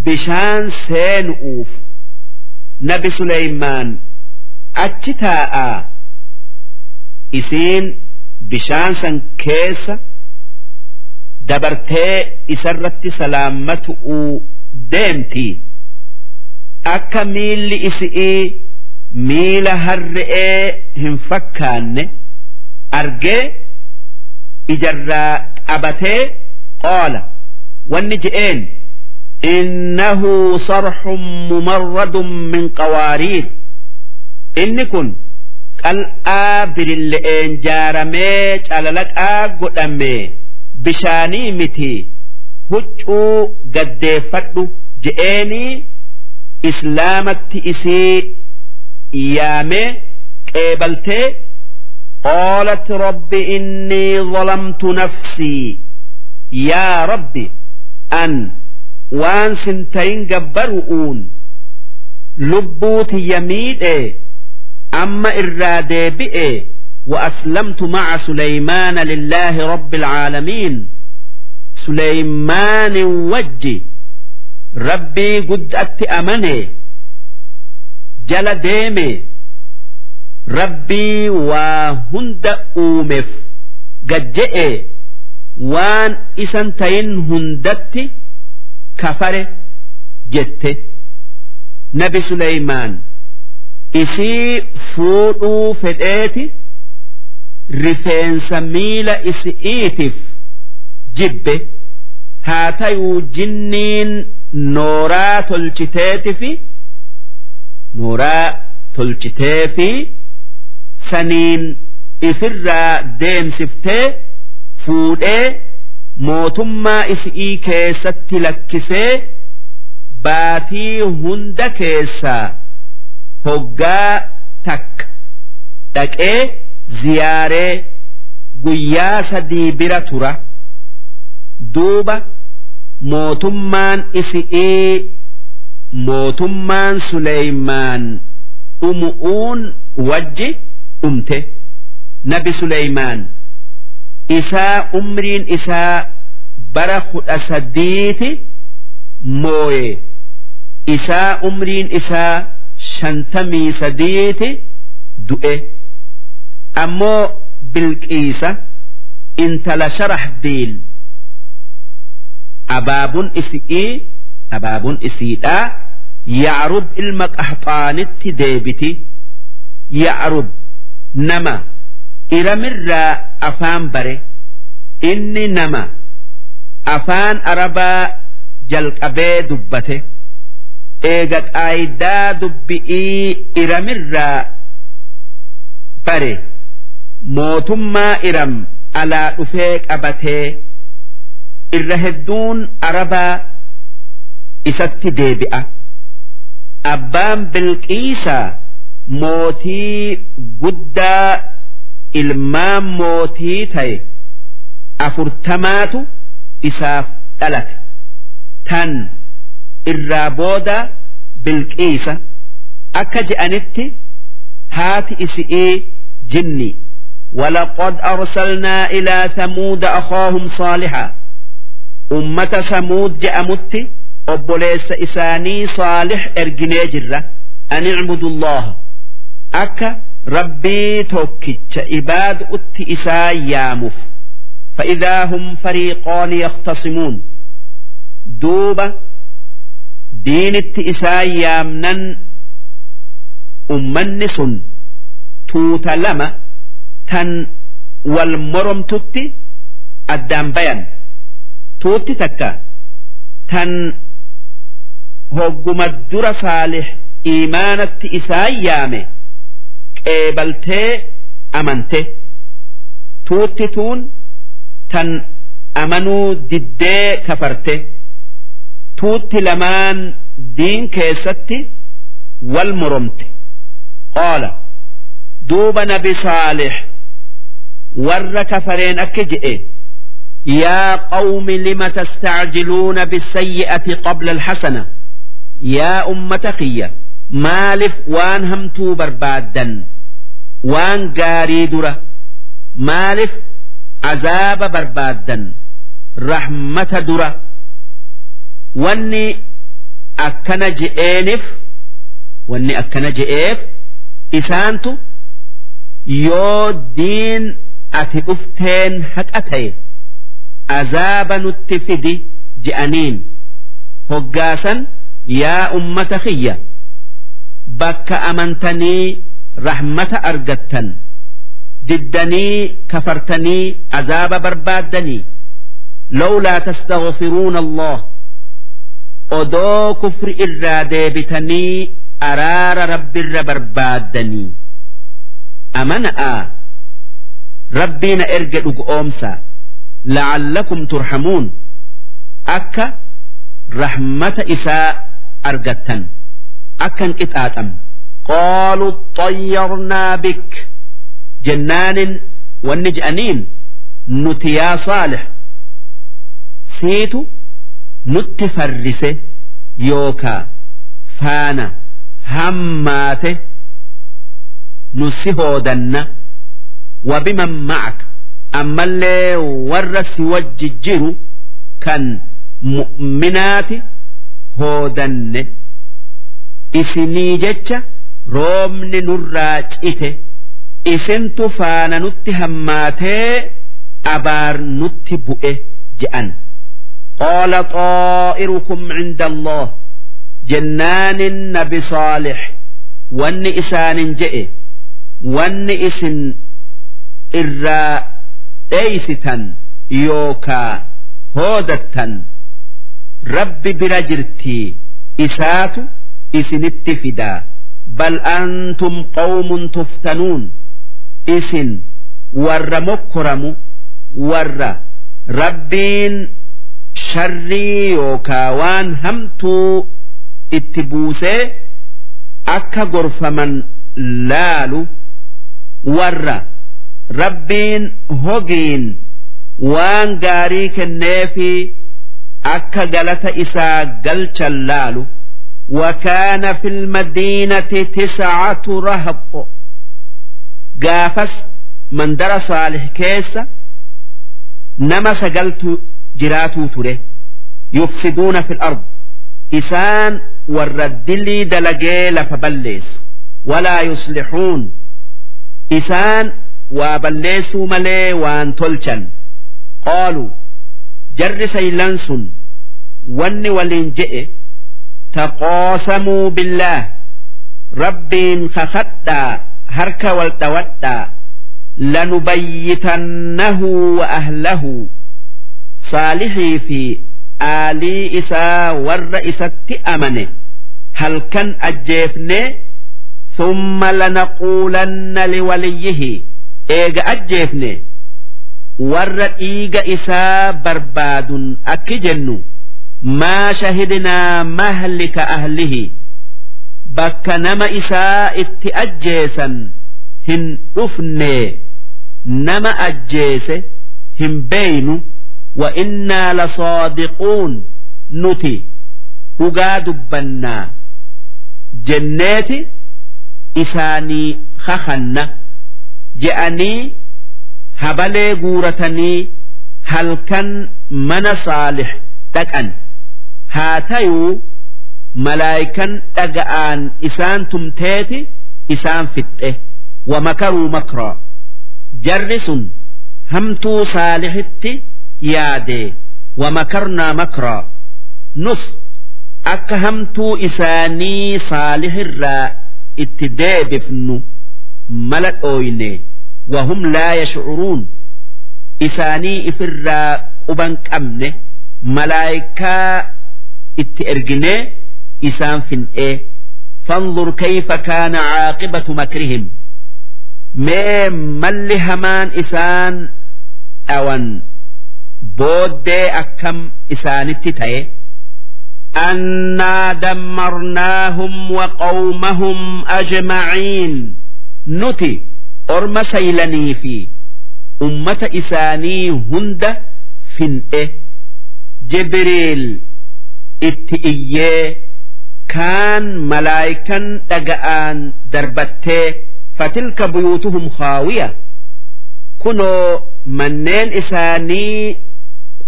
Bishaan seenu'uuf nabi Suleymaan achi taa'aa isiin bishaan san keessa dabartee isarratti salaammatu'uu deemti. Akka miilli isi'ii miila harre'ee hin fakkaanne argee ijarraa qabatee qoola. Wanni je'een innahu sarxun mumarradun min qawaariir. Inni kun qal'aa birille'een jaaramee calalaqaa godhame bishaanii miti huccuu gaddeeffadhu je'eenii islaamatti isii yaamee qeebaltee qoolat rabbi innii zalamtu nafsii yaa rabbi an waan sintayin gabbaru'uun lubbuu tiyya miidhee amma irraa deebi'e وأسلمت مع سليمان لله رب العالمين سليمان وجي rabbii guddatti amane jala deeme rabbii waa hunda uumeef gajje'e waan isan tayin hundatti kafare jette nabi Suleymaan isii fuudhuu fedheeti rifeensa miila isi'iitiif jibbe haa tayuu jinniin nooraa tolchiteeti fi nooraa tolchitee fi saniin ifirraa deemsiftee fuudhee mootummaa isi'ii keessatti lakkisee baatii hunda keessaa hoggaa takka dhaqee ziyaaree guyyaa sadii bira tura duuba mootummaan isi'ii mootummaan Suleymaan dhumu'uun wajji dhumte nabi Suleymaan isaa umriin isaa bara kudha sadiiti mooye. Isaa umriin isaa shantamii sadiiti du'e ammoo bilqiisa intala sharax biil. Abaabun isi'ii abaabun isiidhaa ya'rub ilma qaxaanitti deebiti. Ya'rub nama iramirraa afaan bare. Inni nama afaan arabaa jalqabee dubbate. Eega qaayidaa dubbi'ii iramirraa bare mootummaa iram alaa dhufee qabatee irra hedduun arabaa isatti deebi'a. Abbaan bilqiisaa mootii guddaa ilmaan mootii ta'e afurtamaatu isaaf dhalate. Tan irraa booda bilqiisa akka je'anitti haati isi'ii jinni ولقد أرسلنا إلى ثمود أخاهم صالحا أمة ثمود جأمت أبوليس إساني صالح إرجني جرة أن اعبدوا الله أكا ربي توكتش إباد أت إسا يامف فإذا هم فريقان يختصمون دوبة دين إسا يامنا أمنس توت tan wal moromtutti addaan bayan. Tuutti takka. Tan hogguma dura saalih imaanatti isaan yaame qeebaltee amante. Tuutti tuun tan amanuu diddee kafarte. Tuutti lamaan diin keessatti wal moromte. Oola duuba nabi saalih warra kafareen akka jedhe yaa qawmi lima tastacjiluuna bisayyi'ati qabla alxasana yaa ummata kiyya maaliif waan hamtuu barbaaddan waan gaarii dura maaliif azaaba barbaaddan rahmata dura wanni akkana je'eenif wanni akkana je'eef isaantu yoo diin ati dhufteen haqa ta'e azaaba nutti fidi je'aniin hoggaasan yaa ummata kiyya bakka amantanii rahmata argattan diddanii kafartanii azaaba barbaaddanii lawlaa tastaghfiruuna allah odoo kufri irraa deebitanii araara rabbirra barbaaddanii amana'a rabbiina erge dhugoomsa la'allakum turhamuun. Akka rahmata isaa argattan. Akkan qixaaxam. Qaaluu xayyarnaa bik. Jennaanin wanni je'aniin nuti yaa saalix. Siitu nutti farrise yookaa faana hammaate nu si hoodanna warra si wajji jiru kan mu'minaati hoodanne isinii jecha roobni nurraa cite isintu faana nutti hammaatee abaar nutti bu'e je'an qaala xaa'irukum cinda allah jennaanin nabi saalix wanni isaanin je'e wanni isin irraa dheeysitan yookaa hoodattan rabbi bira jirtii isaatu isinitti fidaa. Bal antum qawmun tuftanuun isin warra mokkoramu warra rabbiin sharrii yookaa waan hamtuu itti buusee akka gorfaman laalu warra rabbiin hogiin waan gaarii kenneefi akka galata isaa galchan laalu وكان في المدينة تسعة رهط قافس من در صالح كيس نما سقلت جراتو تره يفسدون في الأرض إسان والرد لي دلقي فبليس ولا يصلحون إسان وبليسوا ملي وان تلشن قالوا جر سيلانس ون ولين جئ تقاسموا بالله ربين خخدا هرك والتودا لنبيتنه وأهله صالحي في آلي إسا ور إسات أمنه هل كان أجيفني ثم لنقولن لوليه eega ajjeefne warra dhiiga isaa barbaadun akki jennu maa shahidnaa mahlika ahlihi bakka nama isaa itti ajjeesan hin dhufne nama ajjeese hin beeynu wa innaa lasaadiquun nuti dhugaa dubbannaa jenneeti isaanii hahanna je'anii habalee guuratanii halkan mana saalix dhaqan. Haa tayuu malaayikan dhaga'aan isaan tumteeti isaan fixxe. Wa makaruu makraa jarri sun hamtuu saalixitti yaade. Wa makarnaa makraa nus akka hamtuu isaanii saalixirraa itti deebifnu. mala dhooyne wahum laa yashcuruun isaanii ifirraa quban qabne malaayikaa itti erginee isaan fin'ee fanzur kayfa kaana caaqibatu makrihim mee malli hamaan isaan dhawan booddee akkam isaanitti ta'e أنا دمرناهم وقومهم أجمعين nuti orma saylanii fi ummata isaanii hunda fin'e. Jibriil itti iyyee kaan malaayikan dhaga'aan darbattee fatilka buyuutuhum haawiya kunoo manneen isaanii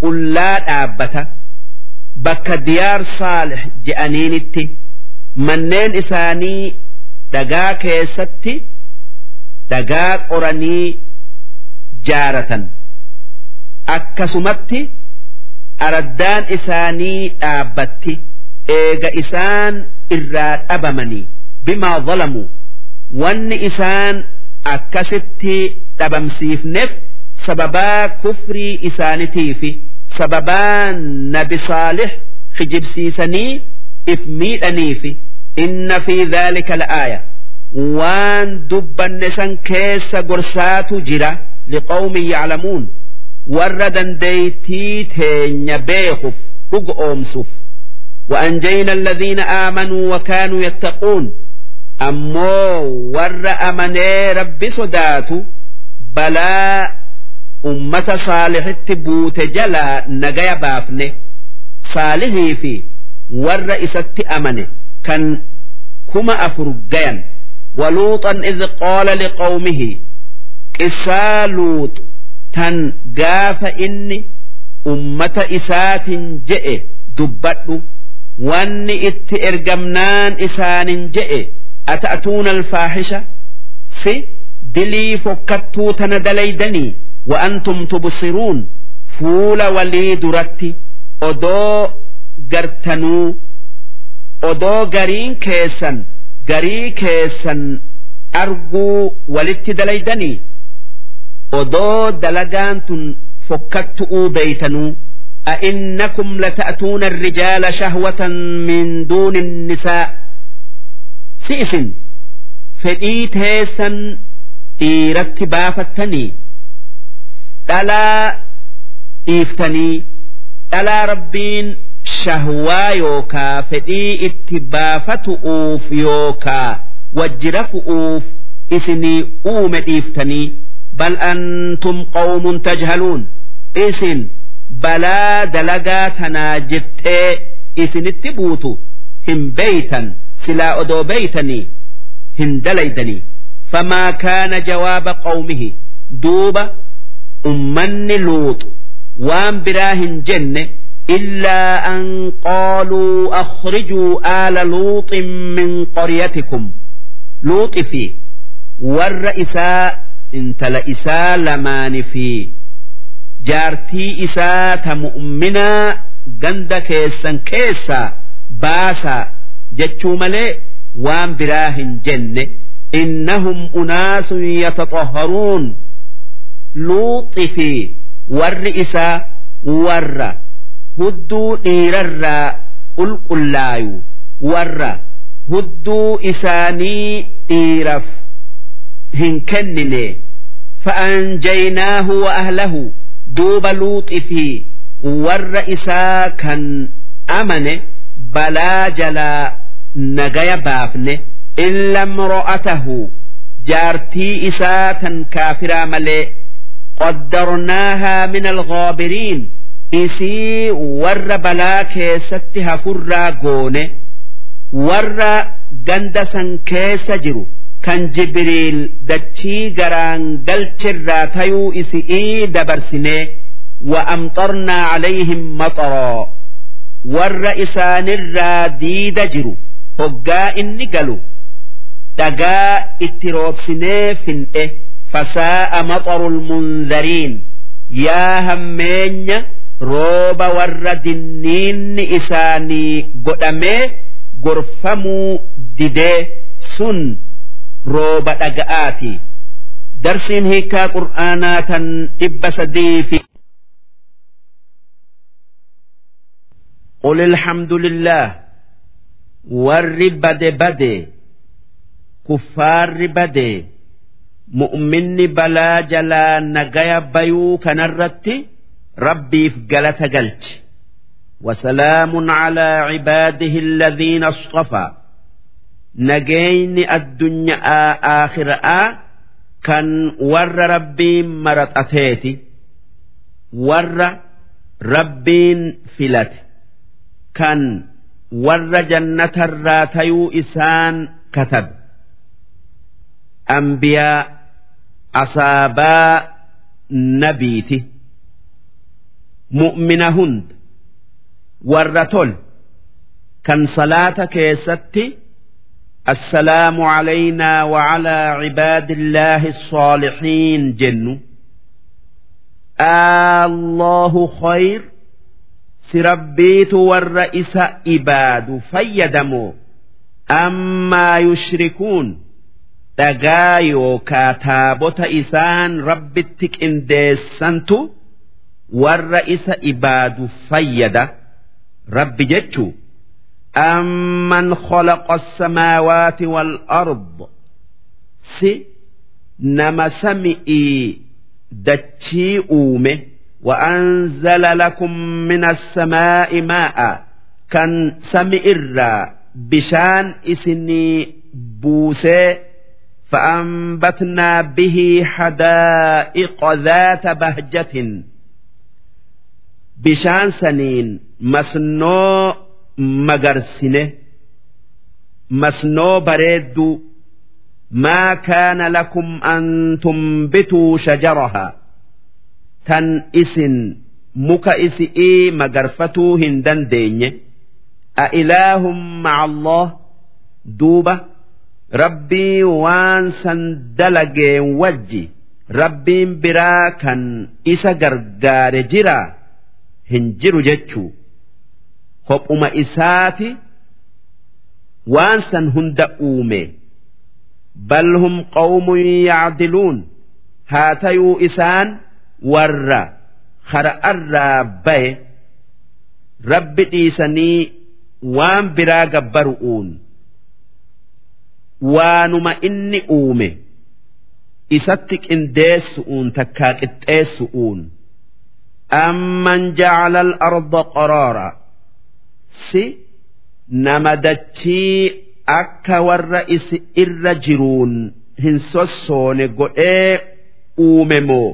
qullaa dhaabbata. Bakka diyaar saalih je'aniinitti manneen isaanii dhagaa keessatti dhagaa qoranii jaaratan. Akkasumatti araddaan isaanii dhaabbatti eega isaan irraa dhabamanii bimaa zalamuu wanni isaan akkasitti dhabamsiifneef sababaa kufrii isaanitiifi sababaa nabi saalih kijibsiisanii if miidhaniifi inna fi dhaalika la'aaya waan dubbanne san keessa gorsaatu jira liqawmin yaclamuun warra dandeeytii teenya beekuuf dhuga oomsuuf وأنجينا الذين آمنوا وكانوا يتقون أمو ور أمني ربي صداتو بلا أمة صالح تبوت جلا نجايا بافني صالحي في ور إست أمني كان كما أفرقيا ولوطا إذ قال لقومه قصا لوط تن قاف إني أمة إسات جئ دبت wanni itti ergamnaan isaanin je'e ata'atuuna alfaahisha si dilii fokkattuu tana dalaydanii wa antum tubsiruun fuula walii duratti odoo gartanuu odoo gariin keessan garii keessan arguu walitti dalaydanii odoo dalagaan tun fokkattu'uu beeytanuu أئنكم لتأتون الرجال شهوة من دون النساء سئس فإيت هيسا إيرت بافتني ألا إيفتني ألا ربين shahwaa yookaa fedhii itti baafatu'uuf yookaa wajjirafu'uuf isinii uume dhiiftanii bal antum qawmun tajhaluun isin balaa dalagaa tanaa jettee isinitti buutu hin beeytan silaa odoo beeytanii hin dalaydanii famaa kaana jawaaba qawmihi duuba ummanni luuxu waan biraa hin jenne إلا أن قالوا أخرجوا آل لوط من قريتكم لوط في والرئساء انت لإساء لمان في جارتي إساء مؤمنا جند كيسا كيسا باسا جتشو ملي وان براهن جنة إنهم أناس يتطهرون لوط في والرئساء ور hudduu dhiirarraa qulqullaayu. Warra hudduu isaanii dhiiraf hin kennine. Fa'anjaynaahu wa ahlahu duuba luuxi fi warra isaa kan amane balaa jalaa nagaya baafne. Illa imro'atahu jaartii isaa tan kaafiraa malee qaddarnaahaa min alghaabiriin isii warra balaa keessatti hafurraa goone warra ganda san keessa jiru kan jibriil dachii garaan galchirraa tayuu isi'ii dabarsinee wa amxarnaa calayhim maxaraa warra isaanirraa diida jiru hoggaa inni galu dhagaa itti roobsinee fin'e fasaa'a maxaru lmunzariin yaa hammeenya rooba warra dinniinni isaanii godhamee gorfamuu didee sun rooba dhaga'aati darsiin hiikaa qur'aanaa tan dhibba sadii fi قل الحمد لله ور بد بد كفار بد مؤمن بلا جلا نجايا بيو كنرتي ربي في قلت قلت وسلام على عباده الذين اصطفى نجين الدنيا آخر آ كان ور ربي مرت أتيتي ور ربين فلت كان ور جنة الراتيو إسان كتب أنبياء أصابا نبيتي mu'mina hunda warra tol kan salaata keessatti assalaamu calaynaa wacalaa cibaadillaahi الصاalixiin jennu allahu khayr si rabbiitu warra isa ibaadu fayyadamoo ammaa yushrikuun dhagaa yookaa taabota isaan rabbitti qindeessantu warra isa ibaadu fayyada rabbi jechuu amman khalaqa asamaawaati wal-ard si nama sami'ii dachii uume وأنزل لكم من السماء ماء كان سمئر بشان إسني بوسي فأنبتنا به حدائق ذات بهجة bishaan saniin masnoo magarsine masnoo bareedduu maa kaana lakum an tumbituu shajarahaa tan isin muka isi'ii magarfatuu hin dandeenye. A ilaahum maca allah duuba rabbii waan san dalageen wajji rabbiin biraa kan isa gargaare jiraa? hin jiru jechuu. Kophuma isaati waan san hunda uume. Bal hum qawmun yacdiluun haa tayuu isaan warra kara arraa baye rabbi dhiisanii waan biraa gabbaru'uun. Waanuma inni uume. Isatti qindeessu'uun takkaa qixxeessu'uun. amman ja'ala al-arda qaraara si nama dachii akka warra isi irra jiruun hin sossoone godhee uume moo?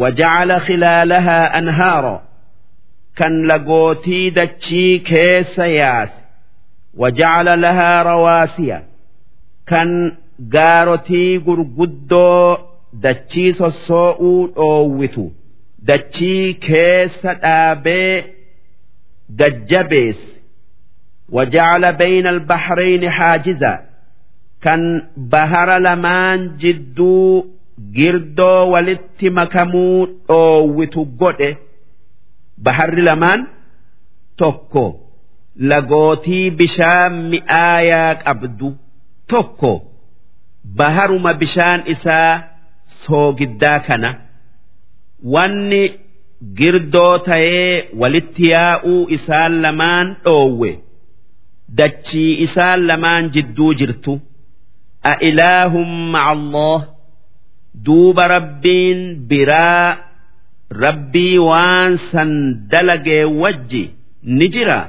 Waja'ala khilaalahaa anhaara. Kan lagootii dachii keessa yaase. Waja'ala lahaa rawaasiya. Kan gaarotii gurguddoo dachii sossoo'uu dhoowwitu. دتشي كيس آبي ججبيس وجعل بين البحرين حاجزا كان بهر لمان جدو girdoo walitti makamuu dhoowwitu godhe baharri lamaan tokko lagootii bishaan mi'aayaa qabdu tokko baharuma bishaan isaa soogiddaa kana Wanni girdoo ta'ee walitti yaa'uu isaan lamaan dhoowwe. Dachii isaan lamaan jidduu jirtu. A ilaahum ma'a Allah. Duuba rabbiin biraa. Rabbii waan san dalagee wajji ni jira.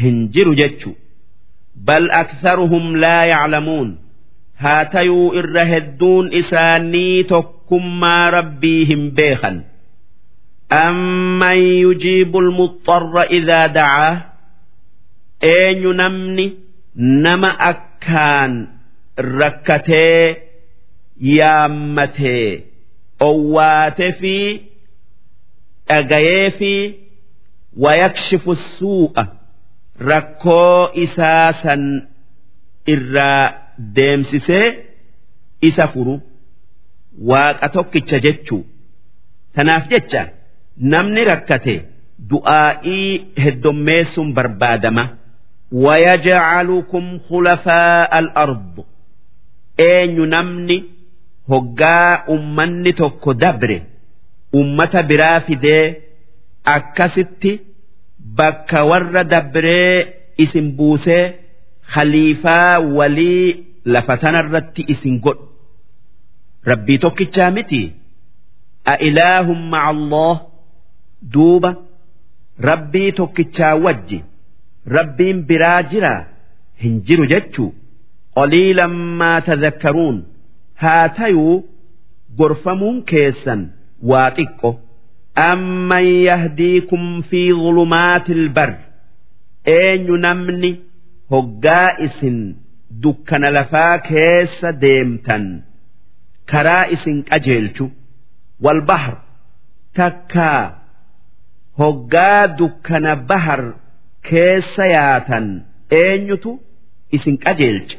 Hin jiru jechu. Bal aktharuhum laa yaclamuun haa tayuu irra hedduun isaanii tokkummaa rabbii hin beekan. Amman yujiibu almuxarra idaa dacaa eenyu namni nama akkaan rakkatee yaammatee owwaate fi dhagayee fi wayakshifu suu'a rakkoo isaa san irraa deemsisee isa furu waaqa tokkicha jechuu tanaaf jecha namni rakkate du'aa'ii heddommeessuun barbaadama ويجعلكم خلفاء الأرض eenyu namni hoggaa ummanni tokko dabre ummata biraa fidee akkasitti bakka warra dabree isin buusee khaliifaa walii lafa tanarratti isin godhu. Rabbii tokkichaa miti a ilaahum maca duuba. Rabbii tokkichaa wajji? Rabbiin biraa jiraa? Hin jiru jechuu. Qoliilan maa tadakkaruun haa tayuu gorfamuun keessan waa xiqqo. Amman yahdiikum fi dhulumaati ilbar eenyu namni hoggaa isin dukkana lafaa keessa deemtan karaa isin qajeelchu wal bahar takkaa hoggaa dukkana bahar keessa yaatan eenyutu isin qajeelcha?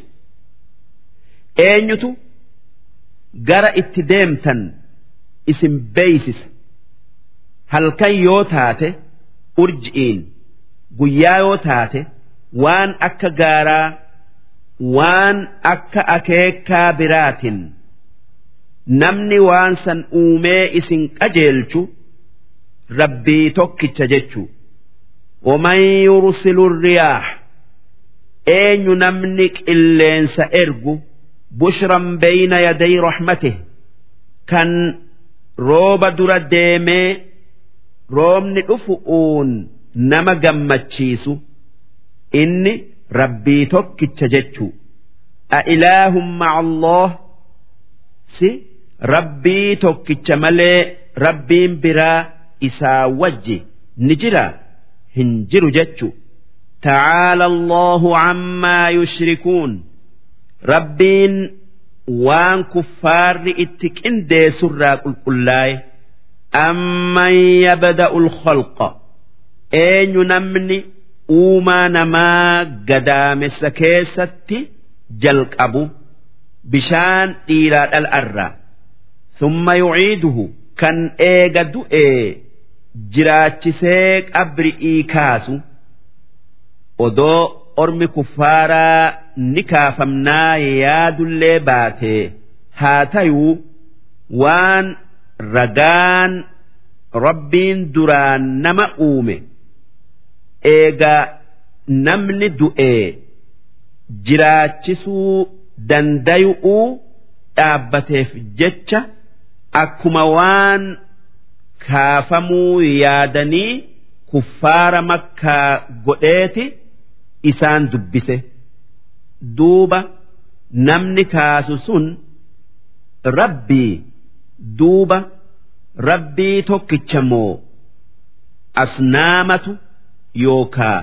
Eenyutu gara itti deemtan isin beeysisa? Halkan yoo taate urji'iin guyyaa yoo taate waan akka gaaraa waan akka akeekaa biraatin namni waan san uumee isin qajeelchu rabbii tokkicha jechuu ومن يرسل الرياح أين نمنك إلين سأرجو بشرا بين يدي رحمته كان روب در ديمي رومني أفؤون نما جمتشيسو إني ربي توك تجتشو أإله مع الله سي ربي توك ملي ربي برا إسا وجي نجرا هنجر جتشو تعالى الله عما يشركون rabbiin waan kuffaarri itti qindeessurraa qulqullaa'e amman yabda'u lkhalqa eenyu namni uumaa namaa gadaamessa keessatti jalqabu bishaan dhiiraa dhal'arraa. Summa yuciiduhu kan eega du'ee jiraachisee qabri'ii kaasu. Odoo ormi kuffaaraa ni kaafamnaa yaadullee baatee haa tayuu waan ragaan rabbiin duraan nama uume eega namni du'ee jiraachisuu dandayu'uu dhaabbateef jecha akkuma waan kaafamuu yaadanii kuffaara makkaa godheeti isaan dubbise. Duuba namni kaasu sun rabbii duuba rabbii tokkicha moo asnaamatu yookaa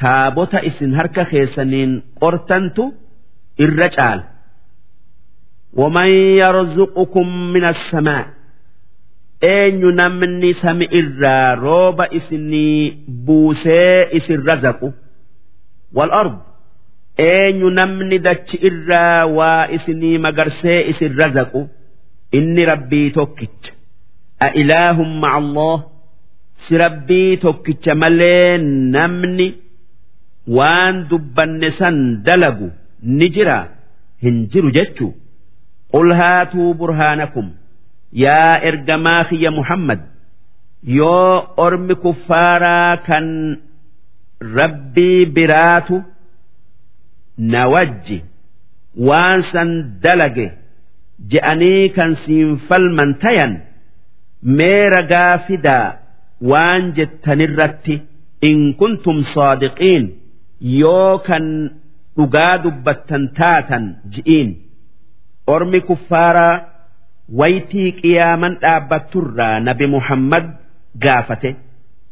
taabota isin harka keessaniin qortantu irra caala ومن يرزقكم من السماء eenyu namni sami irraa rooba isinii buusee isin razaqu wal ard eenyu namni dachi irraa waa isinii magarsee isin razaqu inni rabbii tokkicha a ilaahum ma'a Allah si rabbii tokkicha malee namni waan dubbanne san dalagu ni jira. Hin jiru jechuu. Qul haatuu burhaanakum. Yaa ergamaa kiyya muhammad. Yoo ormi kuffaaraa kan rabbii biraatu na wajji. Waan san dalage je'anii kan siin falman tayan. Mee ragaa fidaa waan jettanirratti in kuntum saadiqiin yoo kan dhugaa dubbattan taatan ji'iin. Ormi kuffaaraa waytii qiyaaman dhaabbatturraa nabi muhammad gaafate.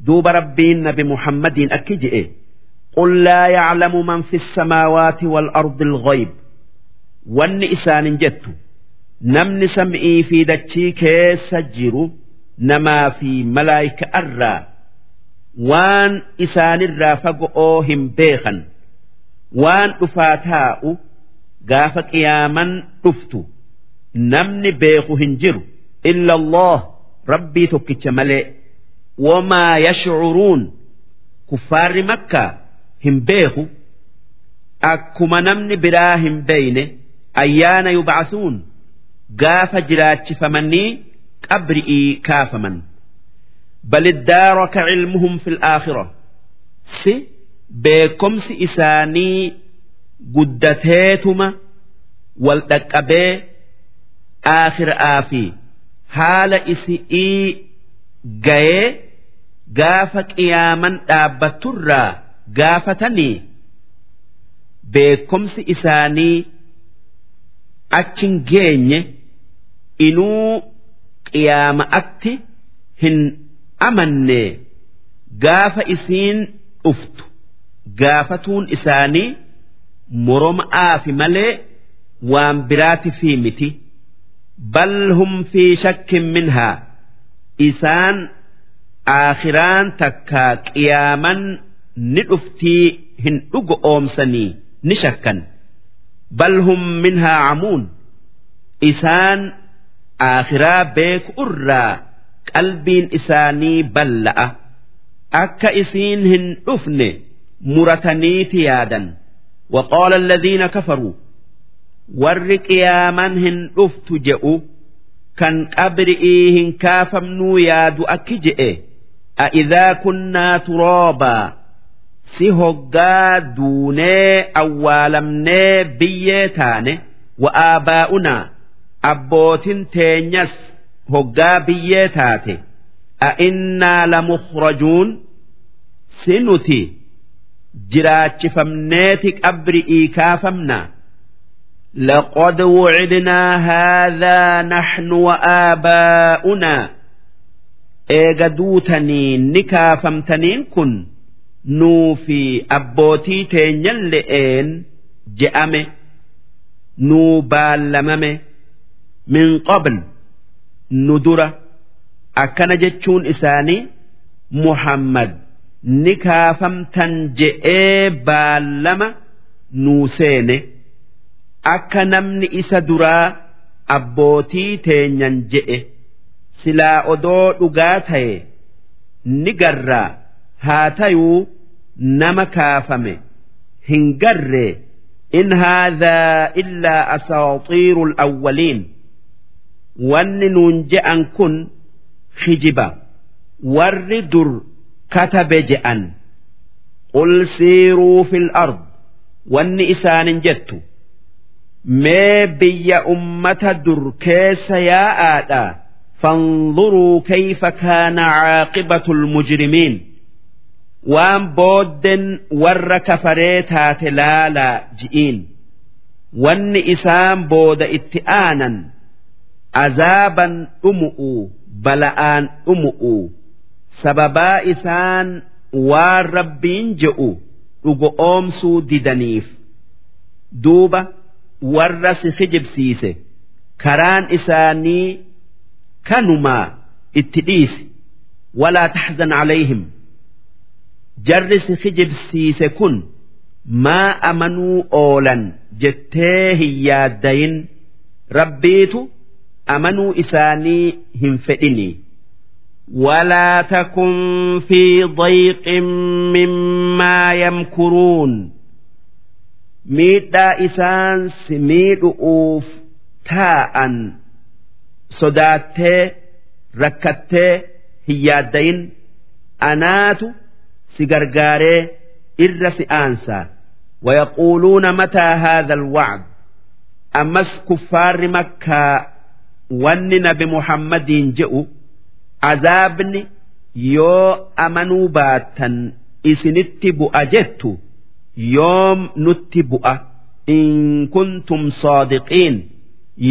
Duuba rabbiin nabi muhammadiin akki je'e. Qul laa yaclamu man fi samaawaati waalardi alghayb wanni isaanin jettu. Namni sam'ii fi dachii keessa jiru namaa fi malaayika irraa waan isaanirraa fago'oo hin beekan waan dhufaa taa'u gaafa qiyaaman dhuftu namni beeku hin jiru illa Allah rabbii tokkicha malee. Wamaa yashcuruun kuffaarri makkaa hin beeku akkuma namni biraa hin beeyne ayyaana yubcasuun gaafa jiraachifamanii qabri'ii kaafaman bal iddaaraka cilmuhum fi laakhira si beekomsi isaanii guddateetuma wal dhaqqabee aakhira'aa fi haala isi'ii gayee gaafa qiyaaman dhaabbatturraa gaafatanii beekomsi isaanii achin geenye inuu qiyaama'atti hin amanne gaafa isiin dhuftu gaafatuun isaanii moroma'aa fi malee waan biraati fi miti. Bal hum fi shakkin minhaa isaan aakhiraan takkaa qiyaaman ni dhuftii hin dhugo oomsanii ni shakkan. Bal hum minhaa camuun isaan aakiraa beeku irraa qalbiin isaanii balla'a akka isiin hin dhufne murataniiti yaadan waqoola alladhiina kafaruu warri qiyaaman hin dhuftu je'u kan qabri'ii hin kaafamnuu yaadu akki je'e a'idhaa kunnaa turoobaa si hoggaa duunee awwaalamnee biyyee taane wa'aabaa'unaa. abbootin teenyas hoggaa biyyee taate a'innaa lamukhrajuun si nuti jiraachifamneeti qabri'ii kaafamna لقد وعدنا هذا نحن وآباؤنا إيجا دوتني نكا فمتنين كن nuu fi abbootii teenyan le'een je'ame nuu baallamame Min qabl nu dura akkana jechuun isaanii muhammad ni kaafamtan je'ee baallama nuu seene. Akka namni isa duraa abbootii teenyan je'e silaa odoo dhugaa ta'e ni garraa. Haa tayuu nama kaafame. Hin garree. In haadhaa illaa asaaxiiru alawwaliin wanni nuun je'an kun hijiba. Warri dur katabe je'an. Qul siiruu fil ard. Wanni isaanin jettu. Mee biyya ummata dur keessa yaa'aadha. Fanzuruu kayfa kaana caaqibatu lmujrimiin waan boodden warra kafaree taate laalaa ji'iin. Wanni isaan booda itti aanan azaaban dhumu'u bala'aan dhumu'u sababaa isaan waan rabbiin je'u dhugo oomsuu didaniif. Duuba warra si kijibsiise karaan isaanii kanumaa itti dhiisi. Walaa taxzan calayhim. Jarri si kijibsiise kun maa amanuu oolan? jettee hin yaaddayin rabbiitu amanuu isaanii hin fedhini ولا تكن في ضيق مما يمكرون ميدا إسان سميد أوف تاء صداتي ركتي هيادين أنات سجرجاري إرس أنسى ويقولون متى هذا الوعد أمس كفار مكة ون بمحمد جئوا azaabni yoo amanuu baattan isinitti bu'a jettu yoom nutti bu'a in kuntum saadiqiin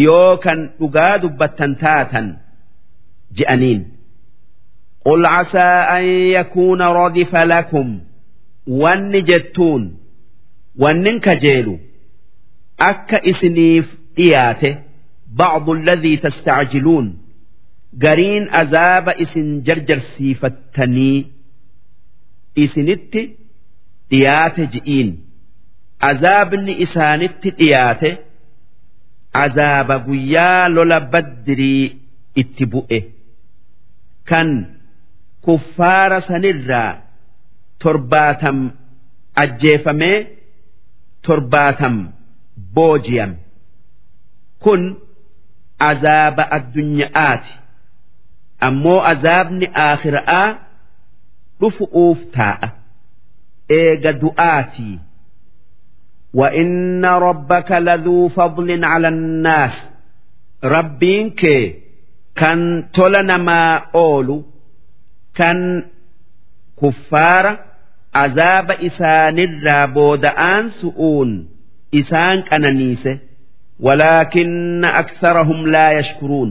yoo kan dhugaa dubbattan taatan je'aniin قل عسى أن يكون ردف لكم وان جتون وان كجيلو أك إسنيف إياته بعض الذي تستعجلون gariin azaaba isin jarjarsiifattanii isinitti dhiyaate ji'iin azaabni isaanitti dhiyaate azaaba guyyaa lola baddirii itti bu'e kan kuffaara sanirraa torbaatam ajjeefamee torbaatam boojiyame kun azaaba addunyaati. ammoo azaabni aakhiraa dhufu'uuf taa'a eega du'aatii وإن ربك لذو فضل على الناس ربين كي كان تلنا ما أولو كان كفار عذاب إسان الرابود آن سؤون إسان كان walaakinna aksarahum laa yashkuruun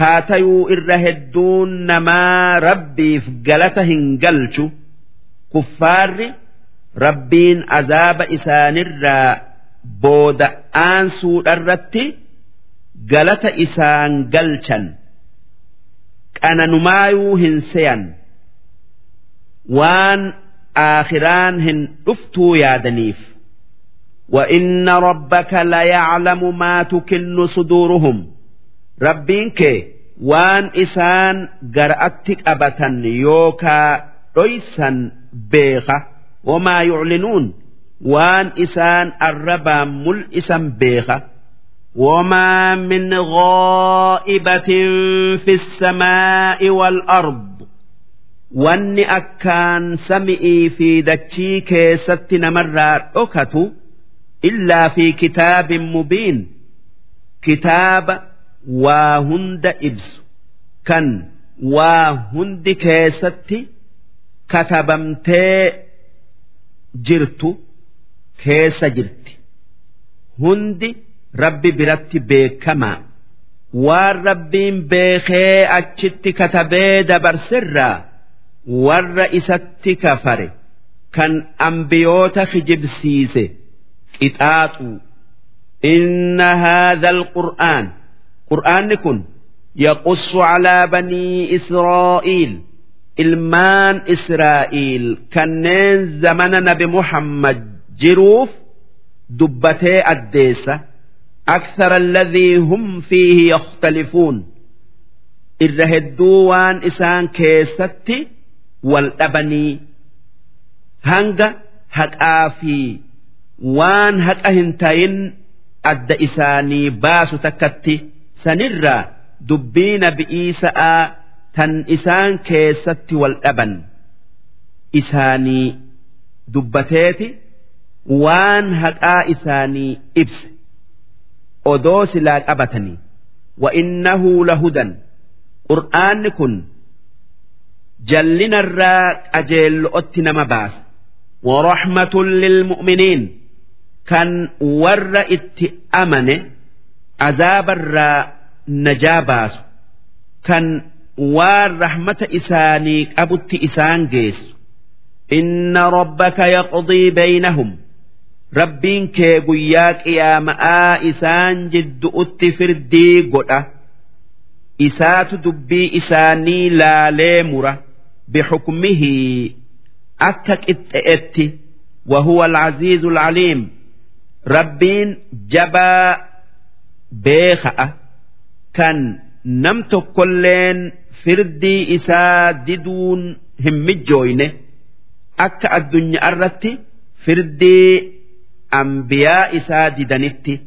haa tayuu irra hedduun namaa rabbiif galata hin galchu kuffaarri rabbiin azaaba isaanirraa booda'aansuudharratti galata isaan galchan qananumaayuu hin seyan waan aakhiraan hin dhuftuu yaadaniif. وإن ربك ليعلم ما تكن صدورهم rabbiin kee waan isaan gar'atti qabatan yookaa dhoysan beeka wamaa yuclinuun waan isaan arrabaan mul'isan beeka وما من غائبة في السماء والأرض واني أكان سمئي في دتشي كيست نمرات أكتو illaa fi kitaabin mubiin kitaaba waa hunda ibsu kan waa hundi keessatti katabamtee jirtu keessa jirti hundi rabbi biratti beekamaa waan rabbiin beekee achitti katabee dabarsirraa warra isatti kafare kan ambiyoota kijibsiise. qixaaxuu inna haadha alqur'aan qur'aanni kun yaqussu calaa banii israa'iil ilmaan Israa'iil kanneen zamana nabi Muhammad jiruuf dubbatee addeessa أكثر الذي هم فيه يختلفون irra hedduu waan isaan keessatti wal waan haqa hin tayin adda isaanii baasu takkatti sanirraa dubbii nabi'ii sa'aa tan isaan keessatti wal dhaban isaanii dubbateeti waan haqaa isaanii ibse odoo silaa qabatanii wa innahu lahudan qur'aanni kun jallinarraa qajeello'otti nama baasa warahmatun lilmu'miniin kan warra itti amane azaabarraa najaa baasu kan waan rahmata isaanii qabutti isaan geessu. Inna rabbaka yaqdii beeynahum rabbiin kee guyyaa qiyaama'aa isaan jiddu'utti firdii godha isaatu dubbii isaanii laalee mura bixukmihii akka qixxe'etti wahuwa alcaziizu alcaliim rabbiin jabaa beeka'a kan nam tokkolleen firdii isaa diduun hin mijjooyne akka addunyaa irratti firdii ambiyaa isaa didanitti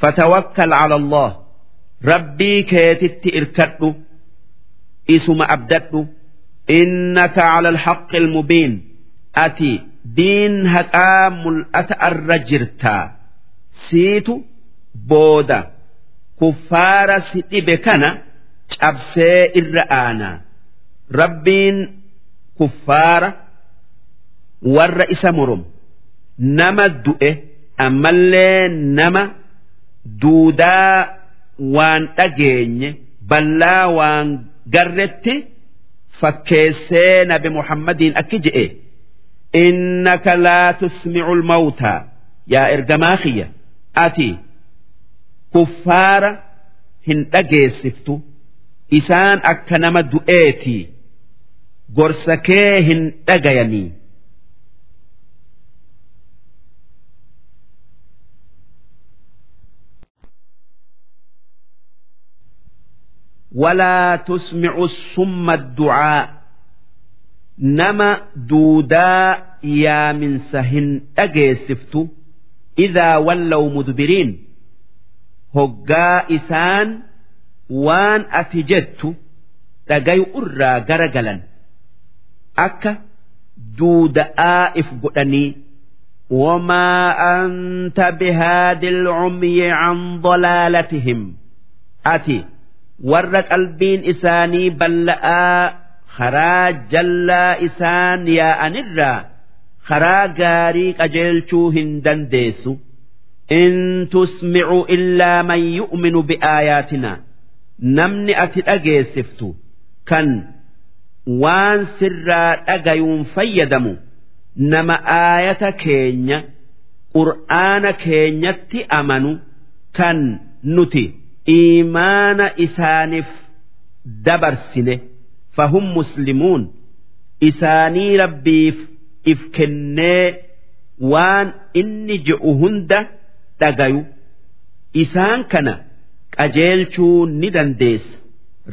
fatawakkal cala rabbii keetitti irkadhu isuma abdadhu. Innaka cala alxaqqi almubiin. Ati diin haqaa mul'ata arra jirtaa siitu booda. Kuffaara si dhibe kana cabsee irra aanaa rabbiin kuffaara warra isa murum. Nama du'e ammallee nama duudaa waan dhageenye ballaa waan garretti fakkeessee nabi muhammadiin akki je'e. innaka laa tusmicu lmawtaa yaa ergamaa kiyya ati kuffaara hin dhageessiftu isaan akka nama du'eetii gorsa kee hin dhagayanii ولا تسمع الصم الدعاء nama duudaa yaaminsa hin dhageessiftu idaa wallaw mudbiriin hoggaa isaan waan ati jettu dhagayu irraa garagalan. Akka duuda'aa if godhanii wamaa anta bihaadi alcumyi can dalaalatihim. Ati warra qalbiin isaanii balla'aa karaa jallaa isaan yaa'anirraa karaa gaarii qajeelchuu hin dandeessu. In tusmicu illaa man yu'minu bi'aayaatina namni ati dhageessiftu kan waan sirraa dhagayuun fayyadamu nama aayata keenya qur'aana keenyatti amanu kan nuti iimaana isaaniif dabarsine. fahum muslimuun isaanii rabbiif if kennee waan inni je'u hunda dhagayu isaan kana qajeelchuu ni dandeessa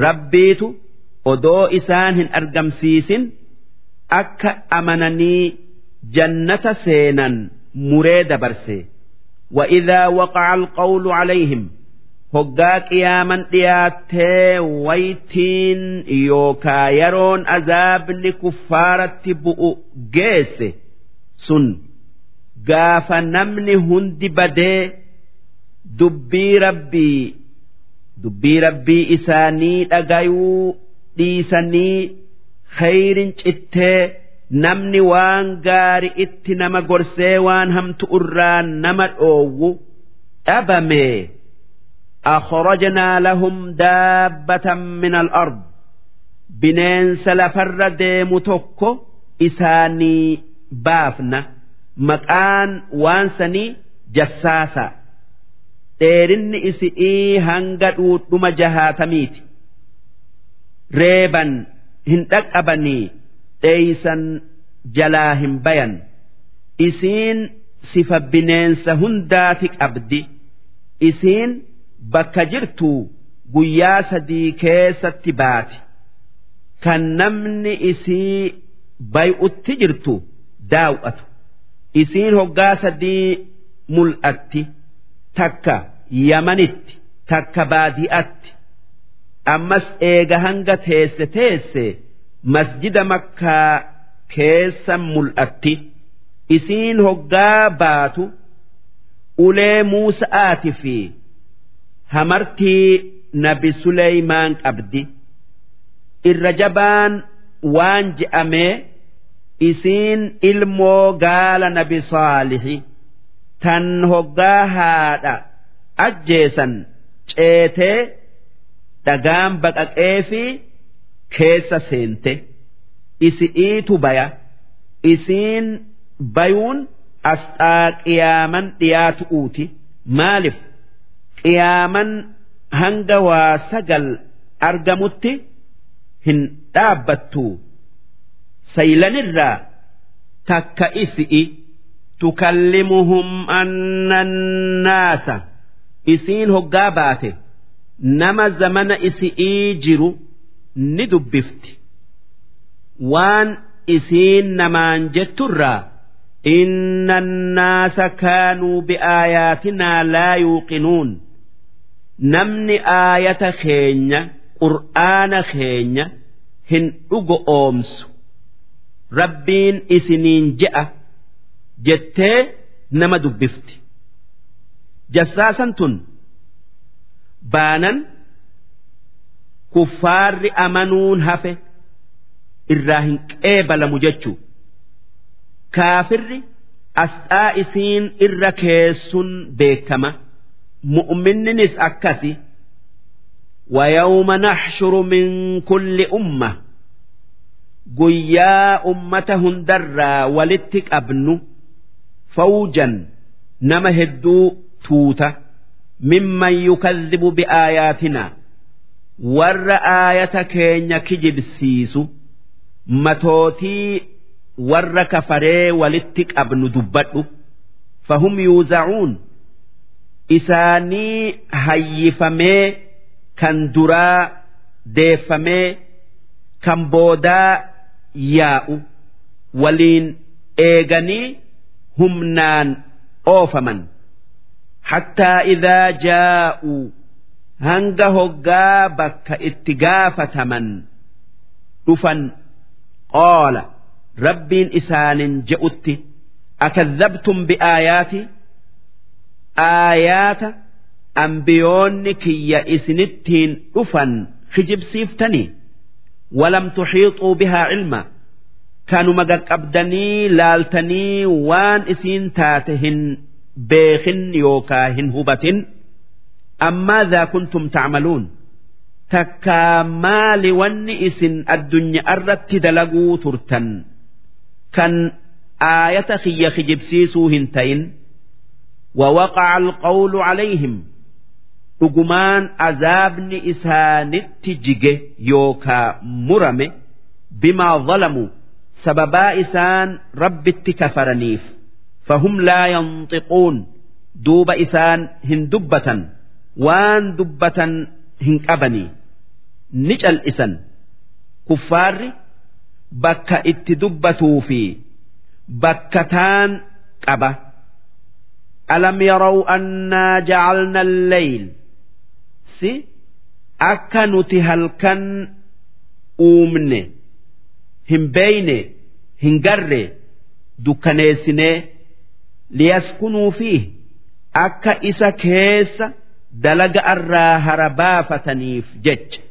rabbiitu odoo isaan hin argamsiisin akka amananii jannata seenan muree dabarse وإذا وقع القول عليهم hoggaa qiyaaman dhiyaattee waytiin yookaa yeroon azaabni kuffaaratti bu'u geesse sun gaafa namni hundi badee dubbii rabbii dubbii rabbii isaanii dhagayuu dhiisanii khayrin cittee namni waan gaari itti nama gorsee waan hamtu irraa nama dhoowwu dhabame أخرجنا لهم دابة من الأرض بنين سلفر ديم توكو إساني بافنا مكان وانسني جساسا dheerinni isi'ii hanga dhuudhuma jahaatamiiti reeban hin dhaqqabanii dheeysan jalaa hin bayan isiin sifa bineensa hundaati qabdi isiin bakka jirtu guyyaa sadii keessatti baati kan namni isii bay'utti jirtu daaw'atu isiin hoggaa sadii mul'atti takka yamanitti takka baadi'atti. Ammas eega hanga teesse teesse masjida makkaa keessa mul'atti. Isiin hoggaa baatu ulee muusa'aati fi hamartii nabi Suleymaan qabdi irra jabaan waan je'amee isiin ilmoo gaala nabi Saalixi tan hoggaa haadha ajjeesan ceetee dhagaan baqaqee fi keessa seente. Isi'iitu baya isiin bayuun asxaa qiyaaman dhiyaatu'uuti maaliif qiyaaman hanga waa sagal argamutti hin dhaabbattu. Saylanirraa takka isi'i tukallimuhum annannaasa isiin hoggaa baate nama zamana isi'ii jiru ni dubbifti. Waan isiin namaan jetturraa inna annaasa kaanuu biaayaatinaa laa yuuqinuun namni aayata keenya qur'aana keenya hin dhugo oomsu. Rabbiin isiniin je'a jettee nama dubbifti. Jassaasan tun baanan kuffaarri amanuun hafe irraa hin qeebalamu jechuu. Kaafirri asxaa isiin irra keessun beekama mu'minninis akkasi ويوم نحشر من كل أمة guyyaa ummata hundarraa walitti qabnu fawjan nama hedduu tuuta mimman yukadhibu biaayaatinaa warra aayata keenya kijibsiisu matootii warra kafaree walitti qabnu dubbadhu fahum yuuzacuun Isaanii hayyifamee kan duraa deeffamee kan boodaa yaa'u waliin eeganii humnaan oofaman. Hattaa idaa jaa'uu hanga hoggaa bakka itti gaafataman dhufan qaala rabbiin isaanin je'utti akadhabtum biaayaati aayaata ambiyoonni kiyya isinittiin dhufan kijibsiiftanii walam tuxiixuu bihaa cilma? Kanuma qaqqabdanii laaltanii waan isiin taate hin beekin yookaa hin hubatin. Ammaadhaa kuntum tacmaluun? Takkaa maali wanni isin addunyaa irratti dalaguu turtan? Kan aayata kiyya kijibsiisuu hin ta'in. ووقع القول عليهم dhugumaan azaabni isaanitti jige yookaa murame bimaa zalamu sababaa isaan rabbitti kafaraniif fahum laa yanxiquun duuba isaan hin dubbatan waan dubbatan hin qabanii ni cal'isan kuffaarri bakka itti dubbatuu fi bakka taan qaba Alam yaraw annaa jacalna alleyl si? Akka nuti halkan uumne hin beeyne hin garre dukkaneessinee liyaskunuu fi akka isa keessa dalaga irraa hara baafataniif jecha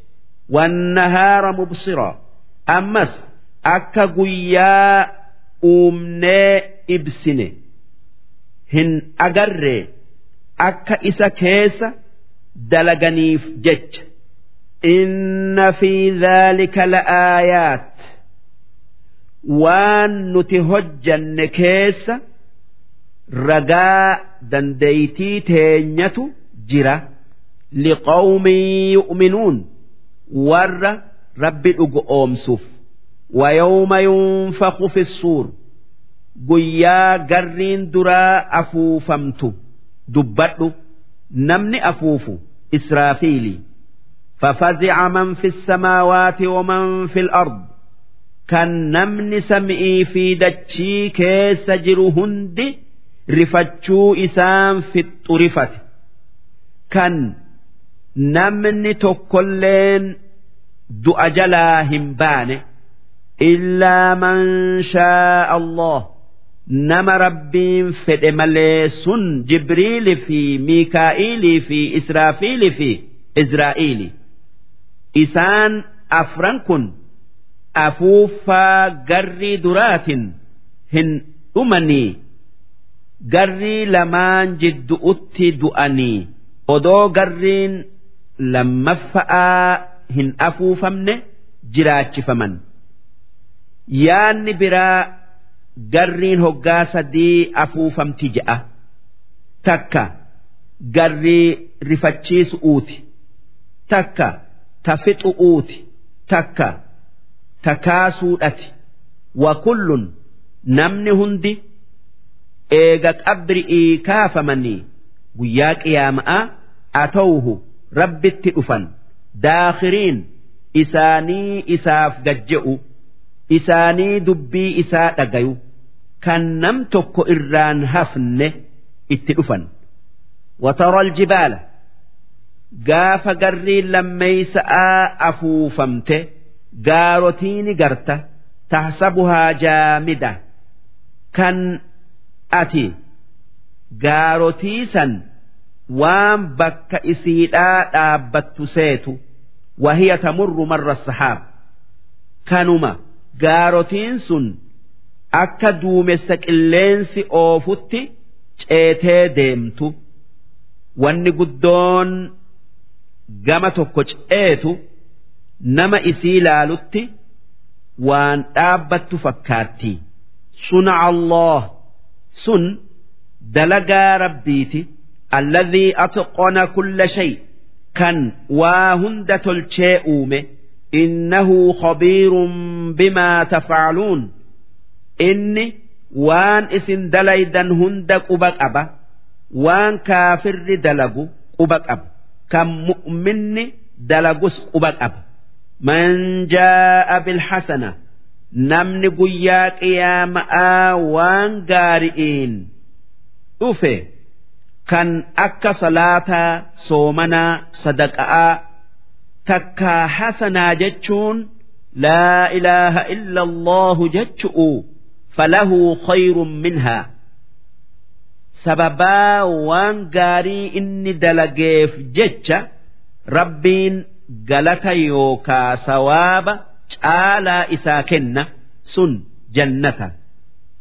wannahaara mubsira. Ammas akka guyyaa uumnee ibsine hin agarre akka isa keessa dalaganiif jecha inna fi dhaalika la'aayaat waan nuti hojjanne keessa ragaa dandeeytii teenyatu jira liqawmin yu'minuun warra rabbi dhugu oomsuuf ويوم ينفخ في الصور guyyaa garriin duraa afuufamtu dubbadhu namni afuufu israafiili ففزع من في السماوات ومن في الأرض كان نمن سمئي في دتشي كيس جرو هندي رفتشو إسام في الطرفة كان نمن تكلين دؤجلا همبان إلا من شاء الله Nama rabbiin fedhe malee sun jibriili fi miikaa'ilii fi israafiilii fi izraa'iili isaan afran kun afuuffaa garrii duraatin hin dhumanii garrii lamaan jiddu'utti du'anii odoo garriin lammaffa'aa hin afuufamne jiraachifaman yaanni biraa garriin hoggaa sadii afuufamti je'a takka garrii rifachiisu'uuti takka tafixu'uuti takka takaasuudhati wa kullun namni hundi eega qabri'ii kaafamanii guyyaa qiyaama'aa atawuhu rabbitti dhufan. Daakhiriin isaanii isaaf gajje'u. Isaanii dubbii isaa dhagayu kan nam tokko irraan hafne itti dhufan. Watara aljibaala gaafa garriin lammeeysa'aa afuufamte gaarotiini garta tahsabuhaa jaamida. Kan ati gaarotiisan waan bakka isiidhaa dhaabbattu seetu wahiya tamurru marra sahaab. Kanuma gaarotiin sun akka duumessa qilleensi oofutti ceetee deemtu wanni guddoon gama tokko ceetu nama isii ilaalutti waan dhaabbattu fakkaatti suna Allah sun dalagaa rabbiiti alladhii atqona kulla shay kan waa hunda tolchee uume innahu khabiirun bimaa tafaaluun. inni waan isin dalaydan hunda quba qaba waan kaafirri dalagu quba qaba kan mu'minni dalagus quba qaba. Man jaa'a bilhasana namni guyyaa qiyaama'aa waan gaari'iin dhufe kan akka salaataa soomanaa sadaqa'aa takkaa hasanaa jechuun laa ilaaha illa allahu jechu'u. falahu khayrun minhaa sababaa waan gaarii inni dalageef jecha rabbiin galata yookaa sawaaba caalaa isaa kenna sun jannata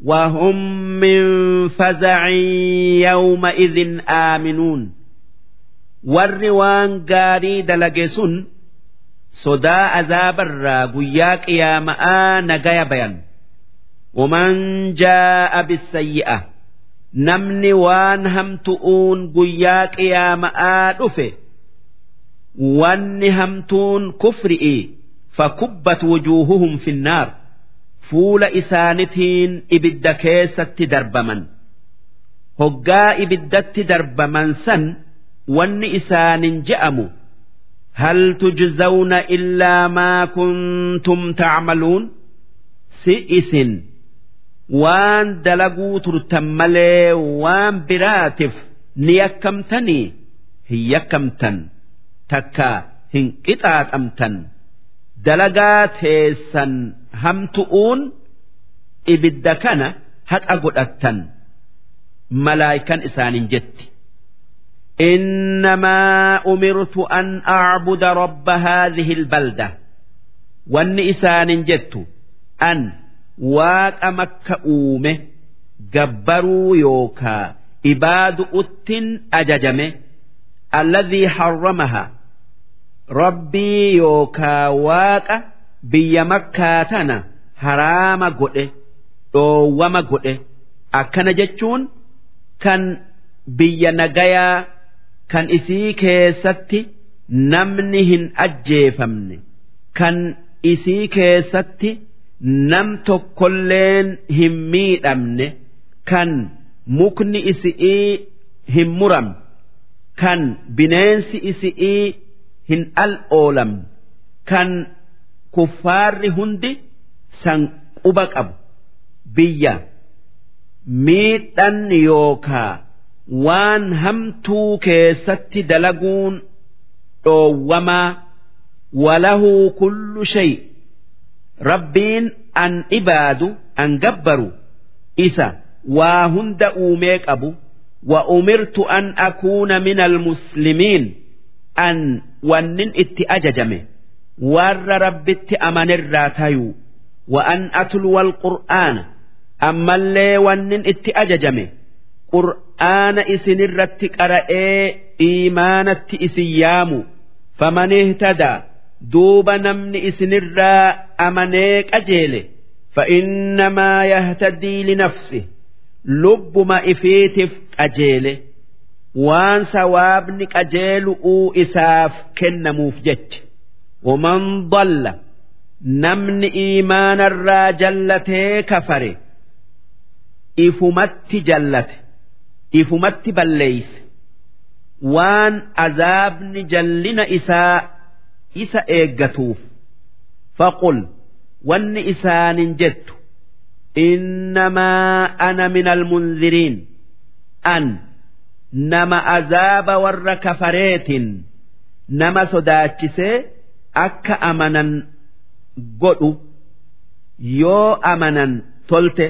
وهم من فزع يومئذ آمنون warri waan gaarii dalage sun sodaa azaabarraa guyyaa qiyaama'aa nagaya bayan waman jaa'a bisayyi'a namni waan hamtu'uun guyyaa qiyaama'aa dhufe wanni hamtuun kufri'i fakubbat wujuuhuhum finnaar fuula isaanitiin ibidda keessatti darbaman hoggaa ibiddatti darbaman san wanni isaanin je'amu tujzawna illaa maa kuntum tacmaluun si isin waan dalaguu turtan malee waan biraatiif ni yakkamtanii hin yakkamtan takka hin qixaaxamtan dalagaa teessan hamtu'uun ibidda kana haqa godhattan malaayikan isaanin jetti إنما أمرت أن أعبد رب هذه البلدة وأن إسان جدت أن waaqa makka uume gabbaruu yookaa ibaadu uttin ajajame alladhii harramaha rabbii yookaa waaqa biyya makkaa tana haraama godhe dhoowwama godhe. Akkana jechuun kan biyya nagayaa kan isii keessatti namni hin ajjeefamne kan isii keessatti nam tokkolleen hin miidhamne kan mukni isi'ii hin muramne kan bineensi isi'ii hin al oolamne kan kuffaarri hundi san quba qabu biyya miidhan yookaa waan hamtuu keessatti dalaguun dhoowwamaa walahuu kullu shay rabbiin an ibaadu an gabbaru. Isa waa hunda uumee qabu. Wa umirtu an akuuna min almuslimiin an wannin itti ajajame. Warra rabbitti amanirraa tayuu. Wa an atluwa alqur'aana ammallee wannin itti ajajame. Qur'aana isinirratti qara'ee iimaanatti isin yaamu. Faman ihtadaa duuba namni isinirraa amanee qajeele fa'innamaa yahtadii linafsi lubbuma ifiitiif qajeele. Waan sawaabni qajeelu'uu isaaf kennamuuf jecha. Waman dalla namni iimaanarraa jallatee kafare ifumatti jallate ifumatti balleeyse. Waan azaabni jallina isaa isa eeggatuuf. Faqul wanni isaanin jettu innamaa ana min almunziriin an nama azaaba warra kafareetin nama sodaachisee akka amanan godhu yoo amanan tolte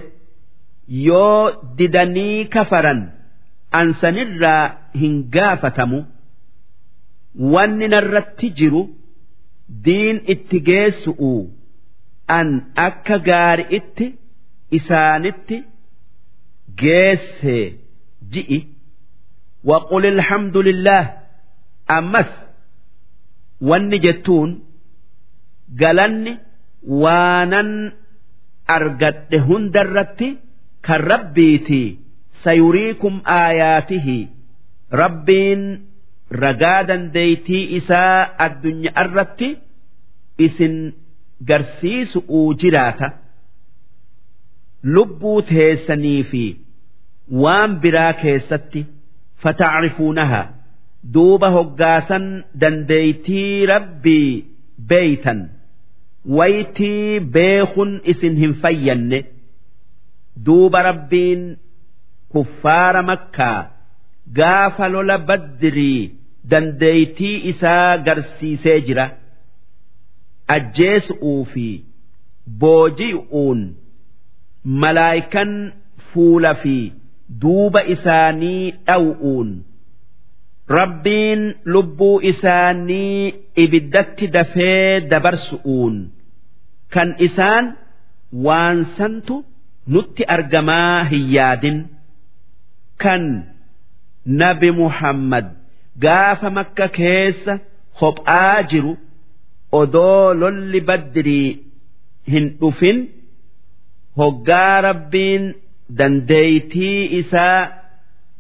yoo didanii kafaran ansanirraa hin gaafatamu. Wanni narratti jiru diin itti geessu'u an akka gaari'itti isaanitti geesse ji'i. Waqul alhamdulillah ammas wanni jettuun galanni waanan argadhe hundarratti kan rabbiiti sayuriikum aayaatihi rabbiin ragaa dandeeytii isaa addunyaa irratti isin garsiisu'uu jiraata lubbuu teessanii fi waan biraa keessatti fata'rifuunaha. Duuba hoggaasan dandeeytii rabbii beeytan. Waytii beekun isin hin fayyanne. Duuba rabbiin kuffaara makkaa. Gaafa lola baddirii dandeeytii isaa garsiisee jira. ajjeesu'uu fi booji'uun malaayikan fuula fi duuba isaanii dhaw'uun rabbiin lubbuu isaanii ibiddatti dafee dabarsu'uun kan isaan waan santu nutti argamaa hin yaadin kan nabi muhammad gaafa makka keessa hophaa jiru. odoo lolli baddirii hin dhufin hoggaa rabbiin dandeeytii isaa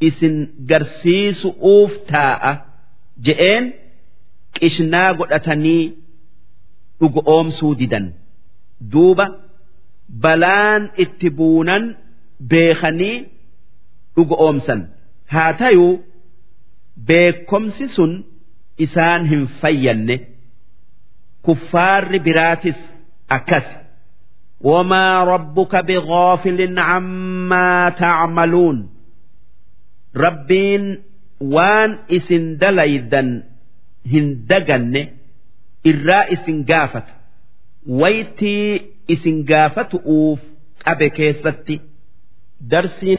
isin garsiisu'uuf taa'a je'een qishnaa godhatanii dhugoomsuu didan duuba balaan itti buunan beekanii dhugoomsan haa tayuu beekomsi sun isaan hin fayyanne. kuffaarri biraatis akkas. Wamaa rabbuka bigaafilin cammaa tacmaluun rabbiin waan isin dalaydan hin daganne irraa isin gaafata. Waytii isin gaafatu'uuf qabe keessatti darsiin